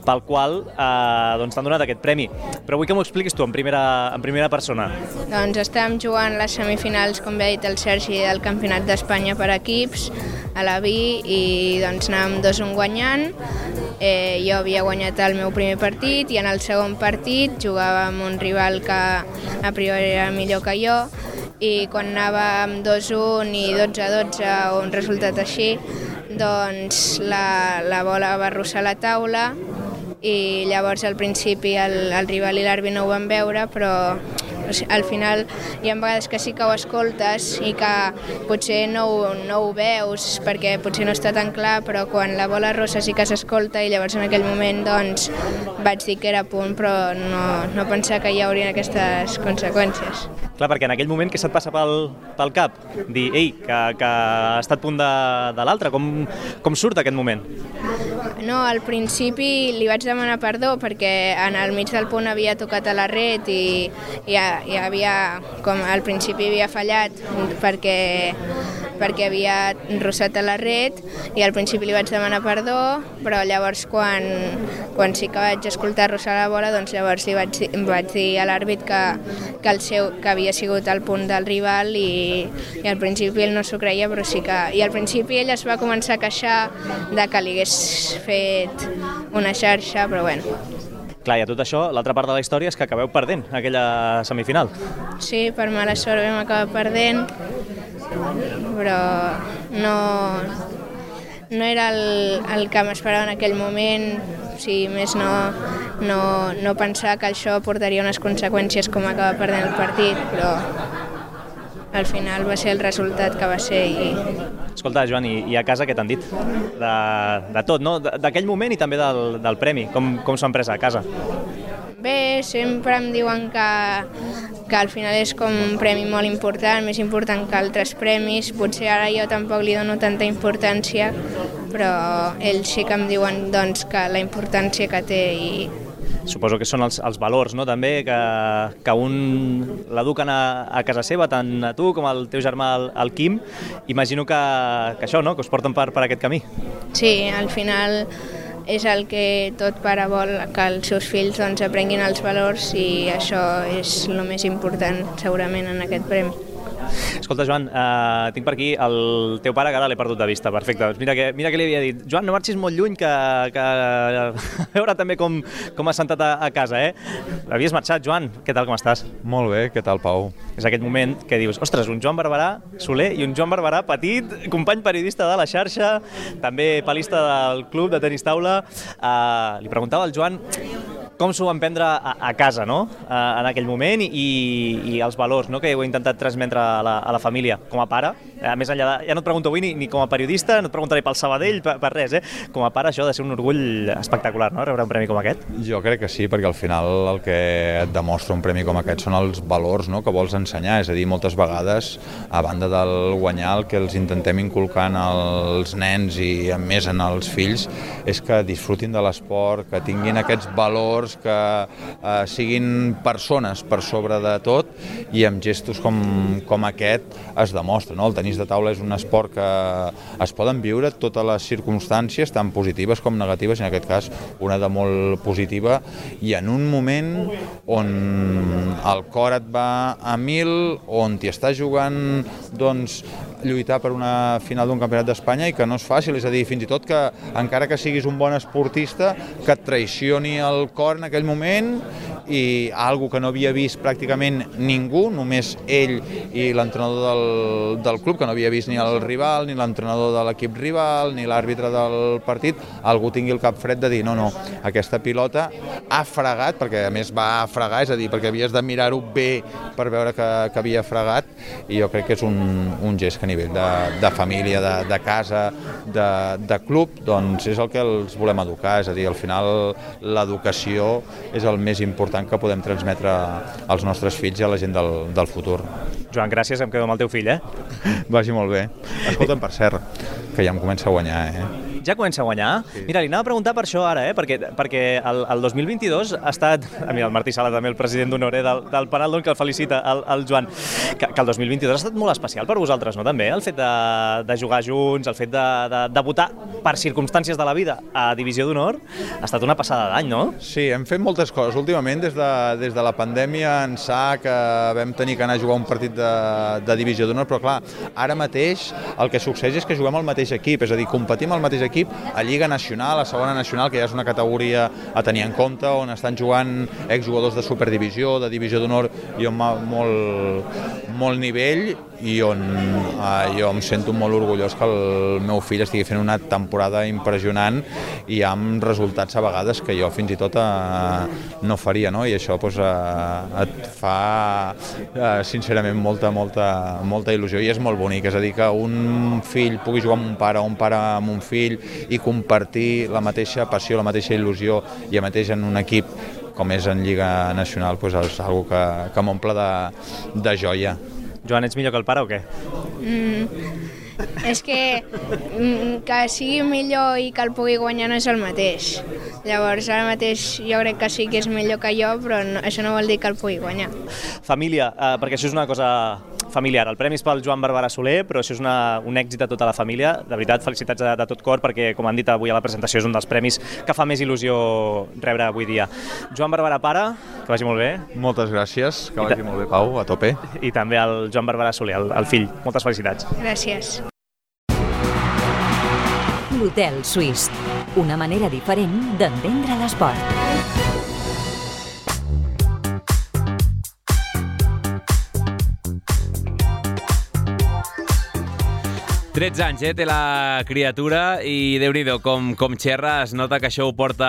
pel qual eh, doncs, t'han donat aquest premi. Però vull que m'ho expliquis tu en primera, en primera persona. Doncs estàvem jugant les semifinals, com bé ha dit el Sergi, del Campionat d'Espanya per equips a la Vi i doncs anàvem 2-1 guanyant. Eh, jo havia guanyat el meu primer partit i en el segon partit jugava amb un rival que a priori era millor que jo i quan anàvem 2-1 i 12-12 o un resultat així, doncs la, la bola va arrossar la taula i llavors al principi el, el rival i l'àrbitre no ho van veure, però al final hi ha vegades que sí que ho escoltes i que potser no, ho- no ho veus perquè potser no està tan clar, però quan la bola rossa sí que s'escolta i llavors en aquell moment doncs vaig dir que era a punt però no, no pensar que hi haurien aquestes conseqüències. Clar, perquè en aquell moment què se't passa pel, pel cap? Dir, ei, que, que ha estat punt de, de l'altre. Com, com surt aquest moment? No, al principi li vaig demanar perdó perquè en el mig del punt havia tocat a la red i, i, i havia, com al principi havia fallat perquè, perquè havia rossat a la red i al principi li vaig demanar perdó, però llavors quan, quan sí que vaig escoltar rossar la bola, doncs llavors li vaig, vaig dir a l'àrbit que, que, el seu, que havia sigut el punt del rival i, i al principi ell no s'ho creia, però sí que... I al principi ell es va començar a queixar de que li hagués fet una xarxa, però bueno, Clar, i a tot això, l'altra part de la història és que acabeu perdent aquella semifinal. sí, per mala sort vam acabar perdent, però no, no era el, el que m'esperava en aquell moment, o sigui, més no, no, no pensar que això portaria unes conseqüències com acabar perdent el partit, però al final va ser el resultat que va ser i Escolta, Joan, i, i a casa què t'han dit? De, de tot, no? D'aquell moment i també del, del premi. Com, com s'ho han pres a casa? Bé, sempre em diuen que, que al final és com un premi molt important, més important que altres premis. Potser ara jo tampoc li dono tanta importància, però ells sí que em diuen doncs, que la importància que té i Suposo que són els, els valors, no?, també, que, que un l'eduquen a, a casa seva, tant a tu com al teu germà, el, el Quim. Imagino que, que això, no?, que us porten per, per aquest camí. sí, al final és el que tot pare vol, que els seus fills doncs, aprenguin els valors i això és el més important segurament en aquest premi. Escolta, Joan, eh, tinc per aquí el teu pare, que ara l'he perdut de vista. Perfecte. Doncs mira que, mira que li havia dit, Joan, no marxis molt lluny, que, que a veure també com, com has sentat a, a casa, eh? Havies marxat, Joan. Què tal, com estàs? Molt bé, què tal, Pau? És aquest moment que dius, ostres, un Joan Barberà Soler i un Joan Barberà petit, company periodista de la xarxa, també palista del club de tenis taula. Uh, li preguntava al Joan com s'ho van prendre a, a casa, no?, a, en aquell moment, i, i els valors no? que heu intentat transmetre a la, a la família, com a pare. A més enllà de, ja no et pregunto avui ni, ni com a periodista, no et preguntaré pel Sabadell, per, per res, eh? Com a pare això ha de ser un orgull espectacular, no?, rebre un premi com aquest. Jo crec que sí, perquè al final el que et demostra un premi com aquest són els valors no?, que vols ensenyar, és a dir, moltes vegades, a banda del guanyar, el que els intentem inculcar als nens i a més en els fills és que disfrutin de l'esport, que tinguin aquests valors, que eh, siguin persones per sobre de tot i amb gestos com, com aquest es demostra. No? El tenis de taula és un esport que es poden viure totes les circumstàncies, tant positives com negatives, en aquest cas una de molt positiva, i en un moment on el cor et va a mil, on t'hi estàs jugant doncs, lluitar per una final d'un campionat d'Espanya i que no és fàcil, és a dir, fins i tot que encara que siguis un bon esportista, que et traicioni el cor en aquell moment i algo que no havia vist pràcticament ningú, només ell i l'entrenador del, del club, que no havia vist ni el rival, ni l'entrenador de l'equip rival, ni l'àrbitre del partit, algú tingui el cap fred de dir no, no, aquesta pilota ha fregat, perquè a més va fregar, és a dir, perquè havies de mirar-ho bé per veure que, que havia fregat, i jo crec que és un, un gest que a nivell de, de família, de, de casa, de, de club, doncs és el que els volem educar, és a dir, al final l'educació és el més important que podem transmetre als nostres fills i a la gent del, del futur. Joan, gràcies, em quedo amb el teu fill, eh? Vagi molt bé. Escolta'm, per cert, que ja em comença a guanyar, eh? Ja comença a guanyar? Sí. Mira, li anava a preguntar per això ara, eh? perquè, perquè el, el 2022 ha estat... A mi, el Martí Sala, també el president d'honor eh? del, del Penal, doncs, que el felicita, el, el Joan, que, que el 2022 ha estat molt especial per vosaltres, no? També, el fet de, de jugar junts, el fet de, de debutar per circumstàncies de la vida a Divisió d'Honor, ha estat una passada d'any, no? Sí, hem fet moltes coses. Últimament, des de, des de la pandèmia, ençà que vam tenir que anar a jugar un partit de, de Divisió d'Honor, però clar, ara mateix el que succeeix és que juguem al mateix equip, és a dir, competim al mateix equip a Lliga Nacional, a Segona Nacional, que ja és una categoria a tenir en compte, on estan jugant exjugadors de Superdivisió, de Divisió d'Honor i on molt, molt nivell i on eh, jo em sento molt orgullós que el meu fill estigui fent una temporada impressionant i amb resultats a vegades que jo fins i tot eh, no faria, no? i això pues, eh, et fa eh, sincerament molta, molta, molta il·lusió i és molt bonic, és a dir, que un fill pugui jugar amb un pare, un pare amb un fill i compartir la mateixa passió, la mateixa il·lusió i a mateix en un equip com és en Lliga Nacional, pues és una que, que m'omple de, de joia. Joan, ets millor que el pare o què? Mm, és que mm, que sigui millor i que el pugui guanyar no és el mateix. Llavors, ara mateix jo crec que sí que és millor que jo, però no, això no vol dir que el pugui guanyar. Família, eh, perquè això és una cosa familiar. El premi és pel Joan Barberà Soler, però això és una, un èxit de tota la família. De veritat, felicitats de, de tot cor, perquè, com han dit avui a la presentació, és un dels premis que fa més il·lusió rebre avui dia. Joan Barberà pare, que vagi molt bé. Moltes gràcies, que vagi molt bé, Pau, a tope. I també el Joan Barberà Soler, el, el fill. Moltes felicitats. Gràcies. L'Hotel Suís. Una manera diferent d'entendre l'esport. 13 anys, eh, té la criatura i déu nhi com, com xerra, es nota que això ho porta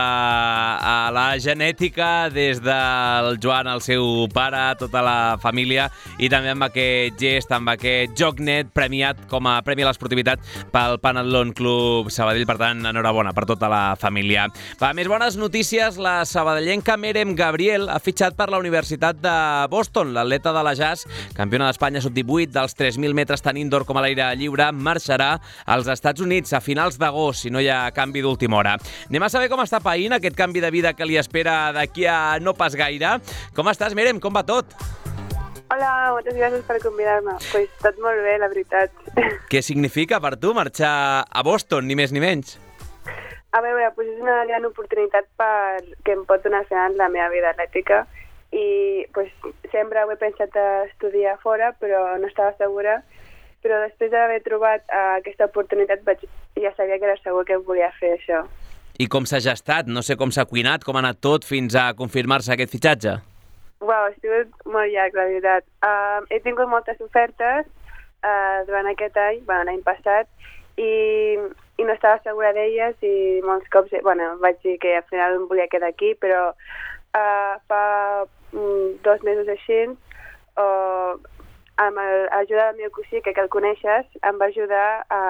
a la genètica des del Joan, el seu pare, tota la família i també amb aquest gest, amb aquest joc net premiat com a Premi a l'Esportivitat pel Panadlon Club Sabadell. Per tant, enhorabona per tota la família. Va, més bones notícies. La sabadellenca Merem Gabriel ha fitxat per la Universitat de Boston. L'atleta de la Jazz, campiona d'Espanya sub-18 dels 3.000 metres tant indoor com a l'aire lliure, marxarà als Estats Units a finals d'agost, si no hi ha canvi d'última hora. Anem a saber com està païnt aquest canvi de vida que li espera d'aquí a no pas gaire. Com estàs, Merem? Com va tot? Hola, moltes gràcies per convidar-me. Pues tot molt bé, la veritat. Què significa per tu marxar a Boston, ni més ni menys? A veure, pues és una gran oportunitat per que em pot donar final la meva vida atlètica i pues, sempre ho he pensat a estudiar fora, però no estava segura però després d'haver trobat uh, aquesta oportunitat vaig, ja sabia que era segur que volia fer això. I com s'ha gestat? No sé com s'ha cuinat, com ha anat tot fins a confirmar-se aquest fitxatge? Uau, ha sigut molt llarg, la veritat. Uh, he tingut moltes ofertes uh, durant aquest any, bueno, l'any passat, i, i no estava segura d'elles i molts cops, bueno, vaig dir que al final em volia quedar aquí, però uh, fa mm, dos mesos així, uh, amb l'ajuda del meu cosí, que, que el coneixes, em va ajudar a,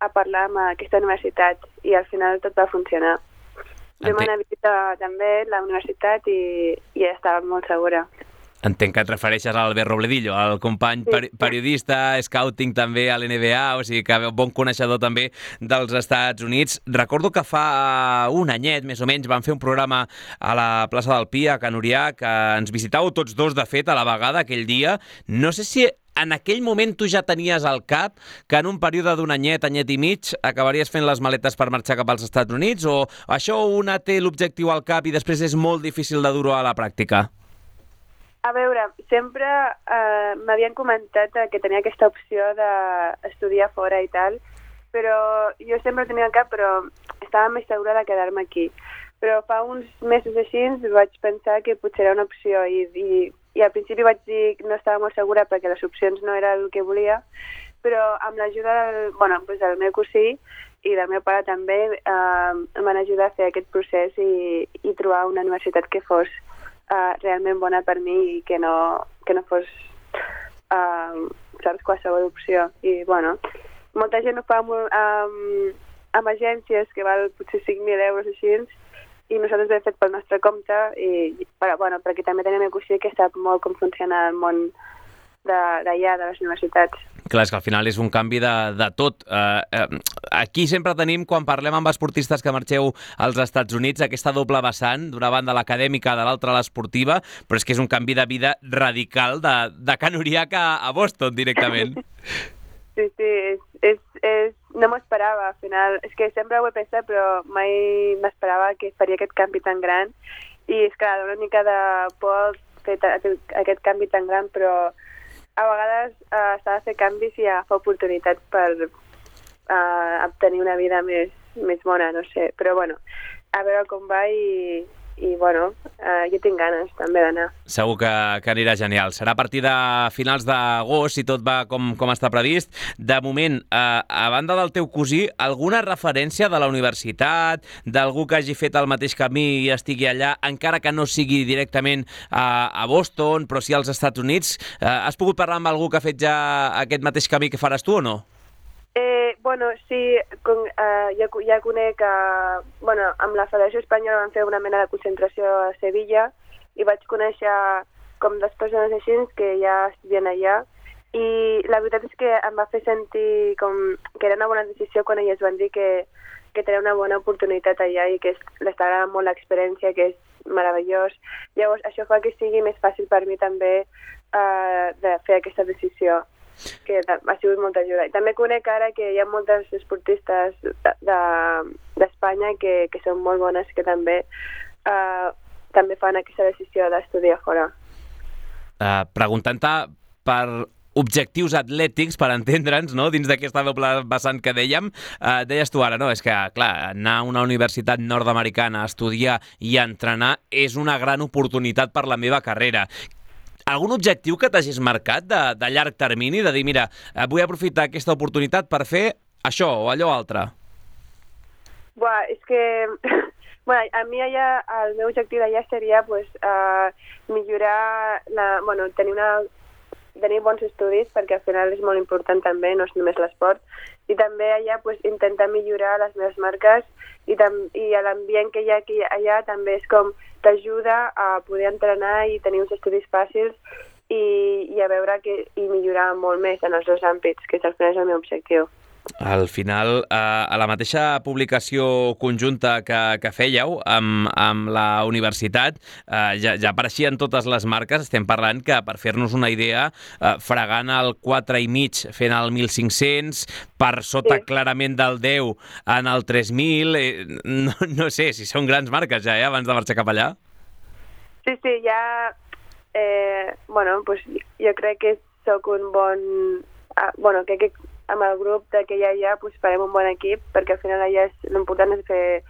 a parlar amb aquesta universitat i al final tot va funcionar. Vam Entenc. anar a visitar també la universitat i, i estava molt segura. Entenc que et refereixes a Albert Robledillo, el company peri periodista, scouting també a l'NBA, o sigui que bon coneixedor també dels Estats Units. Recordo que fa un anyet, més o menys, van fer un programa a la plaça del Pi, a Can Urià, que ens visitàveu tots dos, de fet, a la vegada aquell dia. No sé si en aquell moment tu ja tenies al cap que en un període d'un anyet, anyet i mig, acabaries fent les maletes per marxar cap als Estats Units, o això una té l'objectiu al cap i després és molt difícil de dur-ho a la pràctica? A veure, sempre eh, m'havien comentat eh, que tenia aquesta opció d'estudiar fora i tal, però jo sempre tenia al cap, però estava més segura de quedar-me aquí. Però fa uns mesos així vaig pensar que potser era una opció i, i, i al principi vaig dir que no estava molt segura perquè les opcions no era el que volia, però amb l'ajuda del, bueno, doncs del meu cosí i del meu pare també eh, em van ajudar a fer aquest procés i, i trobar una universitat que fos uh, realment bona per mi i que no, que no fos uh, saps, qualsevol opció. I, bueno, molta gent ho fa amb, amb, amb agències que val potser 5.000 euros així, i nosaltres ho hem fet pel nostre compte, i, però, bueno, perquè també tenim el cosí que sap molt com funciona el món d'allà, de, de les universitats. Clar, és que al final és un canvi de, de tot. Uh, uh, aquí sempre tenim, quan parlem amb esportistes que marxeu als Estats Units, aquesta doble vessant, d'una banda l'acadèmica, de l'altra l'esportiva, però és que és un canvi de vida radical de, de Can Uriac a, a Boston directament. Sí, sí, és, és, és, no m'ho esperava, al final. És que sempre ho he pensat, però mai m'esperava que faria aquest canvi tan gran. I és clar, una mica de por fer aquest canvi tan gran, però a vegades eh, s'ha de fer canvis i agafar oportunitats per eh, obtenir una vida més, més bona, no sé. Però bueno, a veure com va i, i bueno, eh, jo tinc ganes també d'anar. Segur que, que anirà genial. Serà a partir de finals d'agost, si tot va com, com està previst. De moment, eh, a banda del teu cosí, alguna referència de la universitat, d'algú que hagi fet el mateix camí i estigui allà, encara que no sigui directament a, a Boston, però sí als Estats Units, eh, has pogut parlar amb algú que ha fet ja aquest mateix camí que faràs tu o no? Eh, bueno, sí, con, eh, ja, ja conec que, bueno, amb la Federació Espanyola vam fer una mena de concentració a Sevilla i vaig conèixer com dues persones així que ja estudien allà i la veritat és que em va fer sentir com que era una bona decisió quan elles van dir que, que tenia una bona oportunitat allà i que es- les agrada molt l'experiència, que és meravellós. Llavors, això fa que sigui més fàcil per mi també eh, de fer aquesta decisió que ha sigut molta ajuda. I també conec ara que hi ha moltes esportistes de- de- d'Espanya que, que són molt bones que també eh, també fan aquesta decisió d'estudiar fora. Uh, Preguntant-te per objectius atlètics, per entendre'ns, no? dins d'aquesta doble vessant que dèiem, uh, deies tu ara, no? És que, clar, anar a una universitat nord-americana a estudiar i a entrenar és una gran oportunitat per la meva carrera. Algun objectiu que t'hagis marcat de, de llarg termini, de dir, mira, eh, vull aprofitar aquesta oportunitat per fer això o allò altre? Buah, és que... bueno, a mi allà, el meu objectiu d'allà seria pues, uh, millorar, la, bueno, tenir, una, tenir bons estudis, perquè al final és molt important també, no és només l'esport, i també allà pues, intentar millorar les meves marques i, i l'ambient que hi ha aquí, allà també és com t'ajuda a poder entrenar i tenir uns estudis fàcils i, i a veure que, i millorar molt més en els dos àmbits, que és és el meu objectiu. Al final, eh, a la mateixa publicació conjunta que, que fèieu amb, amb la universitat, eh, ja, ja apareixien totes les marques, estem parlant que, per fer-nos una idea, eh, fregant el 4 i mig fent el 1.500, per sota sí. clarament del 10 en el 3.000, eh, no, no sé si són grans marques ja, eh, abans de marxar cap allà. Sí, sí, ja... Eh, bueno, pues jo crec que sóc un bon... Ah, bueno, crec que amb el grup de que hi ha pues, farem un bon equip, perquè al final allà l'important és fer,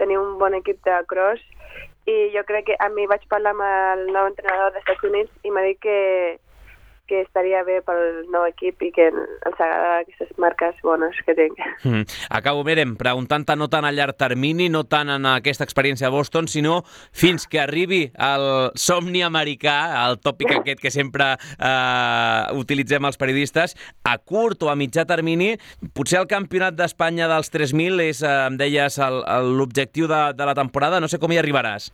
tenir un bon equip de cross. I jo crec que a mi vaig parlar amb el nou entrenador dels Estats Units i m'ha dit que, que estaria bé pel nou equip i que ens agrada aquestes marques bones que tinc. Mm. Acabo, Merem, preguntant-te no tant a llarg termini, no tant en aquesta experiència a Boston, sinó fins que arribi el somni americà, el tòpic aquest que sempre eh, utilitzem els periodistes, a curt o a mitjà termini, potser el campionat d'Espanya dels 3.000 és, eh, em deies, l'objectiu de, de la temporada, no sé com hi arribaràs.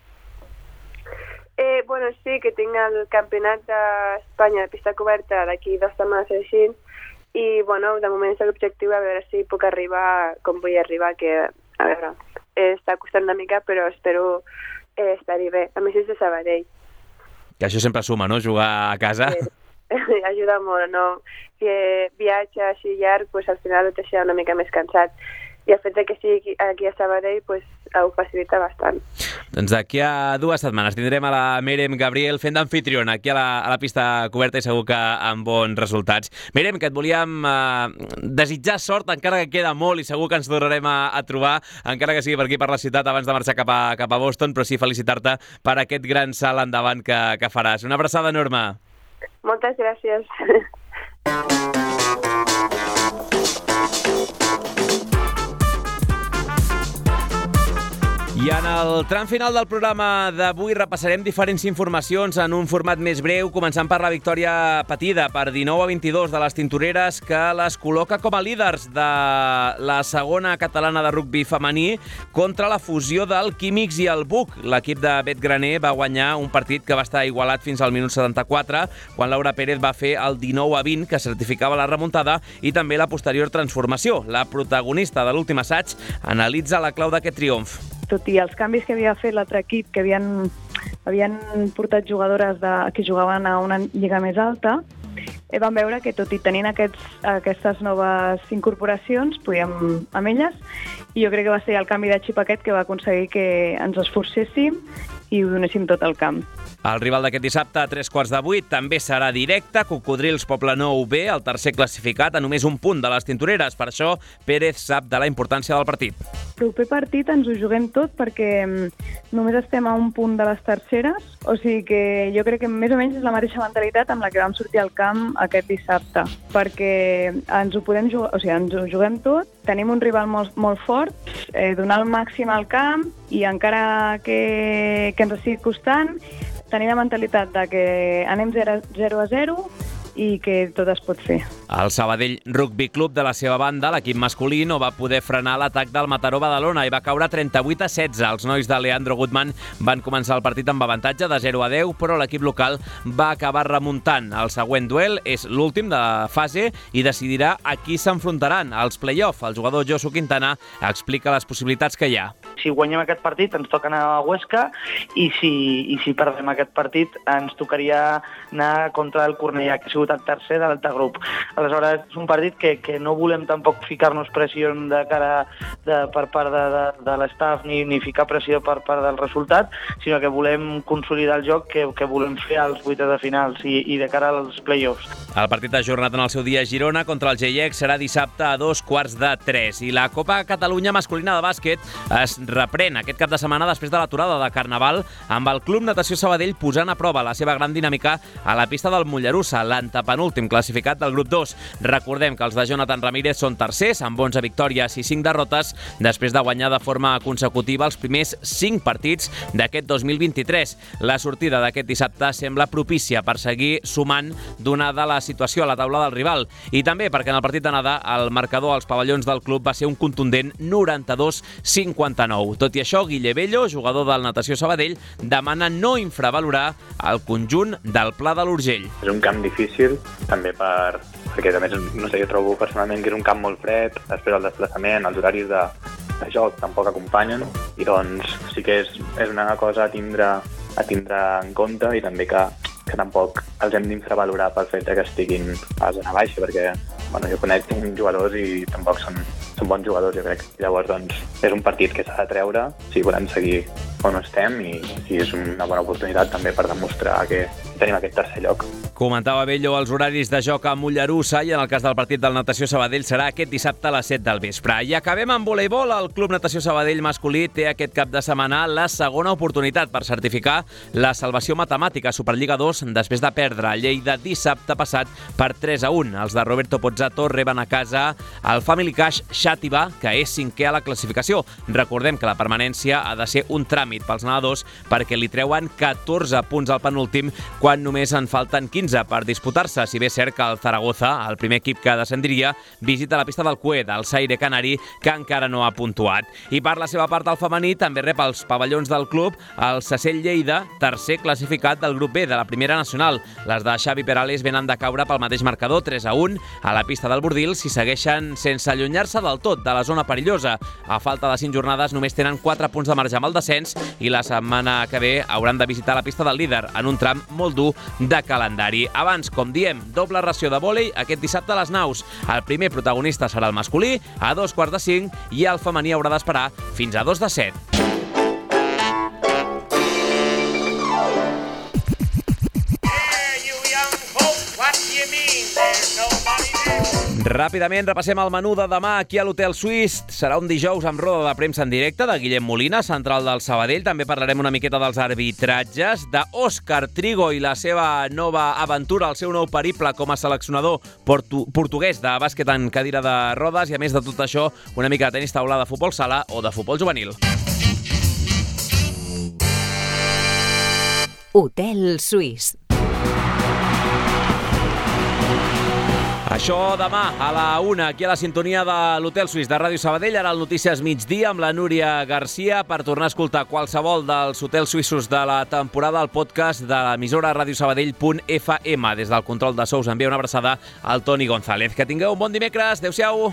Eh, bueno, sí, que tinc el campionat d'Espanya de pista coberta d'aquí dues setmanes així, i bueno, de moment és l'objectiu a veure si puc arribar com vull arribar, que a veure, eh, està costant una mica, però espero eh, estar-hi bé. A més és de Sabadell, Que això sempre suma, no?, jugar a casa. ajuda molt, no? Que viatge així llarg, pues, al final et deixa una mica més cansat. I el fet que sigui aquí a Sabadell pues, ho facilita bastant. Doncs d'aquí a dues setmanes tindrem a la Merem Gabriel fent d'anfitriona aquí a la, a la pista coberta i segur que amb bons resultats. Merem, que et volíem eh, desitjar sort, encara que queda molt i segur que ens tornarem a, a trobar, encara que sigui per aquí per la ciutat abans de marxar cap a, cap a Boston, però sí felicitar-te per aquest gran salt endavant que, que faràs. Una abraçada enorme. Moltes gràcies. I en el tram final del programa d'avui repassarem diferents informacions en un format més breu, començant per la victòria patida per 19 a 22 de les tintoreres que les col·loca com a líders de la segona catalana de rugby femení contra la fusió del Químics i el Buc. L'equip de Bet Graner va guanyar un partit que va estar igualat fins al minut 74, quan Laura Pérez va fer el 19 a 20, que certificava la remuntada, i també la posterior transformació. La protagonista de l'últim assaig analitza la clau d'aquest triomf. Tot i els canvis que havia fet l'altre equip, que havien, havien portat jugadores de, que jugaven a una lliga més alta, eh, vam veure que tot i tenint aquests, aquestes noves incorporacions, podíem amb elles, i jo crec que va ser el canvi de xip aquest que va aconseguir que ens esforcéssim i ho donéssim tot al camp. El rival d'aquest dissabte a tres quarts de vuit també serà directe. Cocodrils Poblenou B, el tercer classificat, a només un punt de les tintoreres. Per això, Pérez sap de la importància del partit. Proper partit ens ho juguem tot perquè mm, només estem a un punt de les terceres, o sigui que jo crec que més o menys és la mateixa mentalitat amb la que vam sortir al camp aquest dissabte, perquè ens ho podem jugar, o sigui, ens ho juguem tot, tenim un rival molt, molt fort, eh, donar el màxim al camp i encara que, que ens estigui costant, tenir la mentalitat de que anem 0, 0 a 0 i que tot es pot fer. El Sabadell Rugby Club, de la seva banda, l'equip masculí, no va poder frenar l'atac del Mataró Badalona i va caure 38 a 16. Els nois de Leandro Gutmann van començar el partit amb avantatge de 0 a 10, però l'equip local va acabar remuntant. El següent duel és l'últim de la fase i decidirà a qui s'enfrontaran als play-off. El jugador Josu Quintana explica les possibilitats que hi ha. Si guanyem aquest partit ens toca anar a Huesca i si, i si perdem aquest partit ens tocaria anar contra el Cornellà, que ha sigut el tercer de l'altre grup. Aleshores, és un partit que, que no volem tampoc ficar-nos pressió de cara de, per part de, de, de l'estaf ni, ni ficar pressió per part del resultat, sinó que volem consolidar el joc que, que volem fer als vuitens de finals i, i de cara als play-offs. El partit ajornat en el seu dia a Girona contra el GIEC serà dissabte a dos quarts de tres. I la Copa Catalunya masculina de bàsquet es reprèn aquest cap de setmana després de l'aturada de Carnaval amb el Club Natació Sabadell posant a prova la seva gran dinàmica a la pista del Mollerussa, l'antepenúltim classificat del grup 2. Recordem que els de Jonathan Ramírez són tercers amb 11 victòries i 5 derrotes després de guanyar de forma consecutiva els primers 5 partits d'aquest 2023. La sortida d'aquest dissabte sembla propícia per seguir sumant donada la situació a la taula del rival i també perquè en el partit d'anada el marcador als pavellons del club va ser un contundent 92-59. Tot i això, Guille Bello, jugador del Natació Sabadell, demana no infravalorar el conjunt del Pla de l'Urgell. És un camp difícil, també per, perquè a més, no sé, jo trobo personalment que és un camp molt fred, després el desplaçament, els horaris de, de joc tampoc acompanyen, i doncs sí que és, és una cosa a tindre, a tindre en compte i també que, que tampoc els hem d'infravalorar pel fet que estiguin a zona baixa, perquè bueno, jo conec jugadors i tampoc són, són bons jugadors, jo crec. Llavors, doncs, és un partit que s'ha de treure si volem seguir on estem i, i és una bona oportunitat també per demostrar que, tenim aquest tercer lloc. Comentava Bello els horaris de joc a Mollerussa i en el cas del partit del Natació Sabadell serà aquest dissabte a les 7 del vespre. I acabem amb voleibol. El Club Natació Sabadell masculí té aquest cap de setmana la segona oportunitat per certificar la salvació matemàtica a Superliga 2 després de perdre a Lleida dissabte passat per 3 a 1. Els de Roberto Pozzato reben a casa el Family Cash Xàtiva, que és cinquè a la classificació. Recordem que la permanència ha de ser un tràmit pels nedadors perquè li treuen 14 punts al penúltim quan només en falten 15 per disputar-se. Si bé és cert que el Zaragoza, el primer equip que descendria, visita la pista del Cue del Saire Canari, que encara no ha puntuat. I per la seva part, el femení també rep els pavellons del club el Sacell Lleida, tercer classificat del grup B de la primera nacional. Les de Xavi Perales venen de caure pel mateix marcador, 3 a 1, a la pista del Bordil, si segueixen sense allunyar-se del tot de la zona perillosa. A falta de 5 jornades només tenen 4 punts de marge amb el descens i la setmana que ve hauran de visitar la pista del líder en un tram molt dur de calendari. Abans, com diem, doble ració de vòlei aquest dissabte a les naus. El primer protagonista serà el masculí, a dos quarts de cinc, i el femení haurà d'esperar fins a dos de set. Ràpidament repassem el menú de demà aquí a l'Hotel Suís. Serà un dijous amb roda de premsa en directe de Guillem Molina, central del Sabadell. També parlarem una miqueta dels arbitratges, d'Òscar Trigo i la seva nova aventura, el seu nou periple com a seleccionador portu portuguès de bàsquet en cadira de rodes i, a més de tot això, una mica de tenis taula de futbol sala o de futbol juvenil. Hotel Suís. Això demà a la una, aquí a la sintonia de l'Hotel Suís de Ràdio Sabadell, ara el Notícies migdia amb la Núria Garcia per tornar a escoltar qualsevol dels hotels suïssos de la temporada al podcast de l'emissora radiosabadell.fm. Des del control de sous envia una abraçada al Toni González. Que tingueu un bon dimecres. Adéu-siau.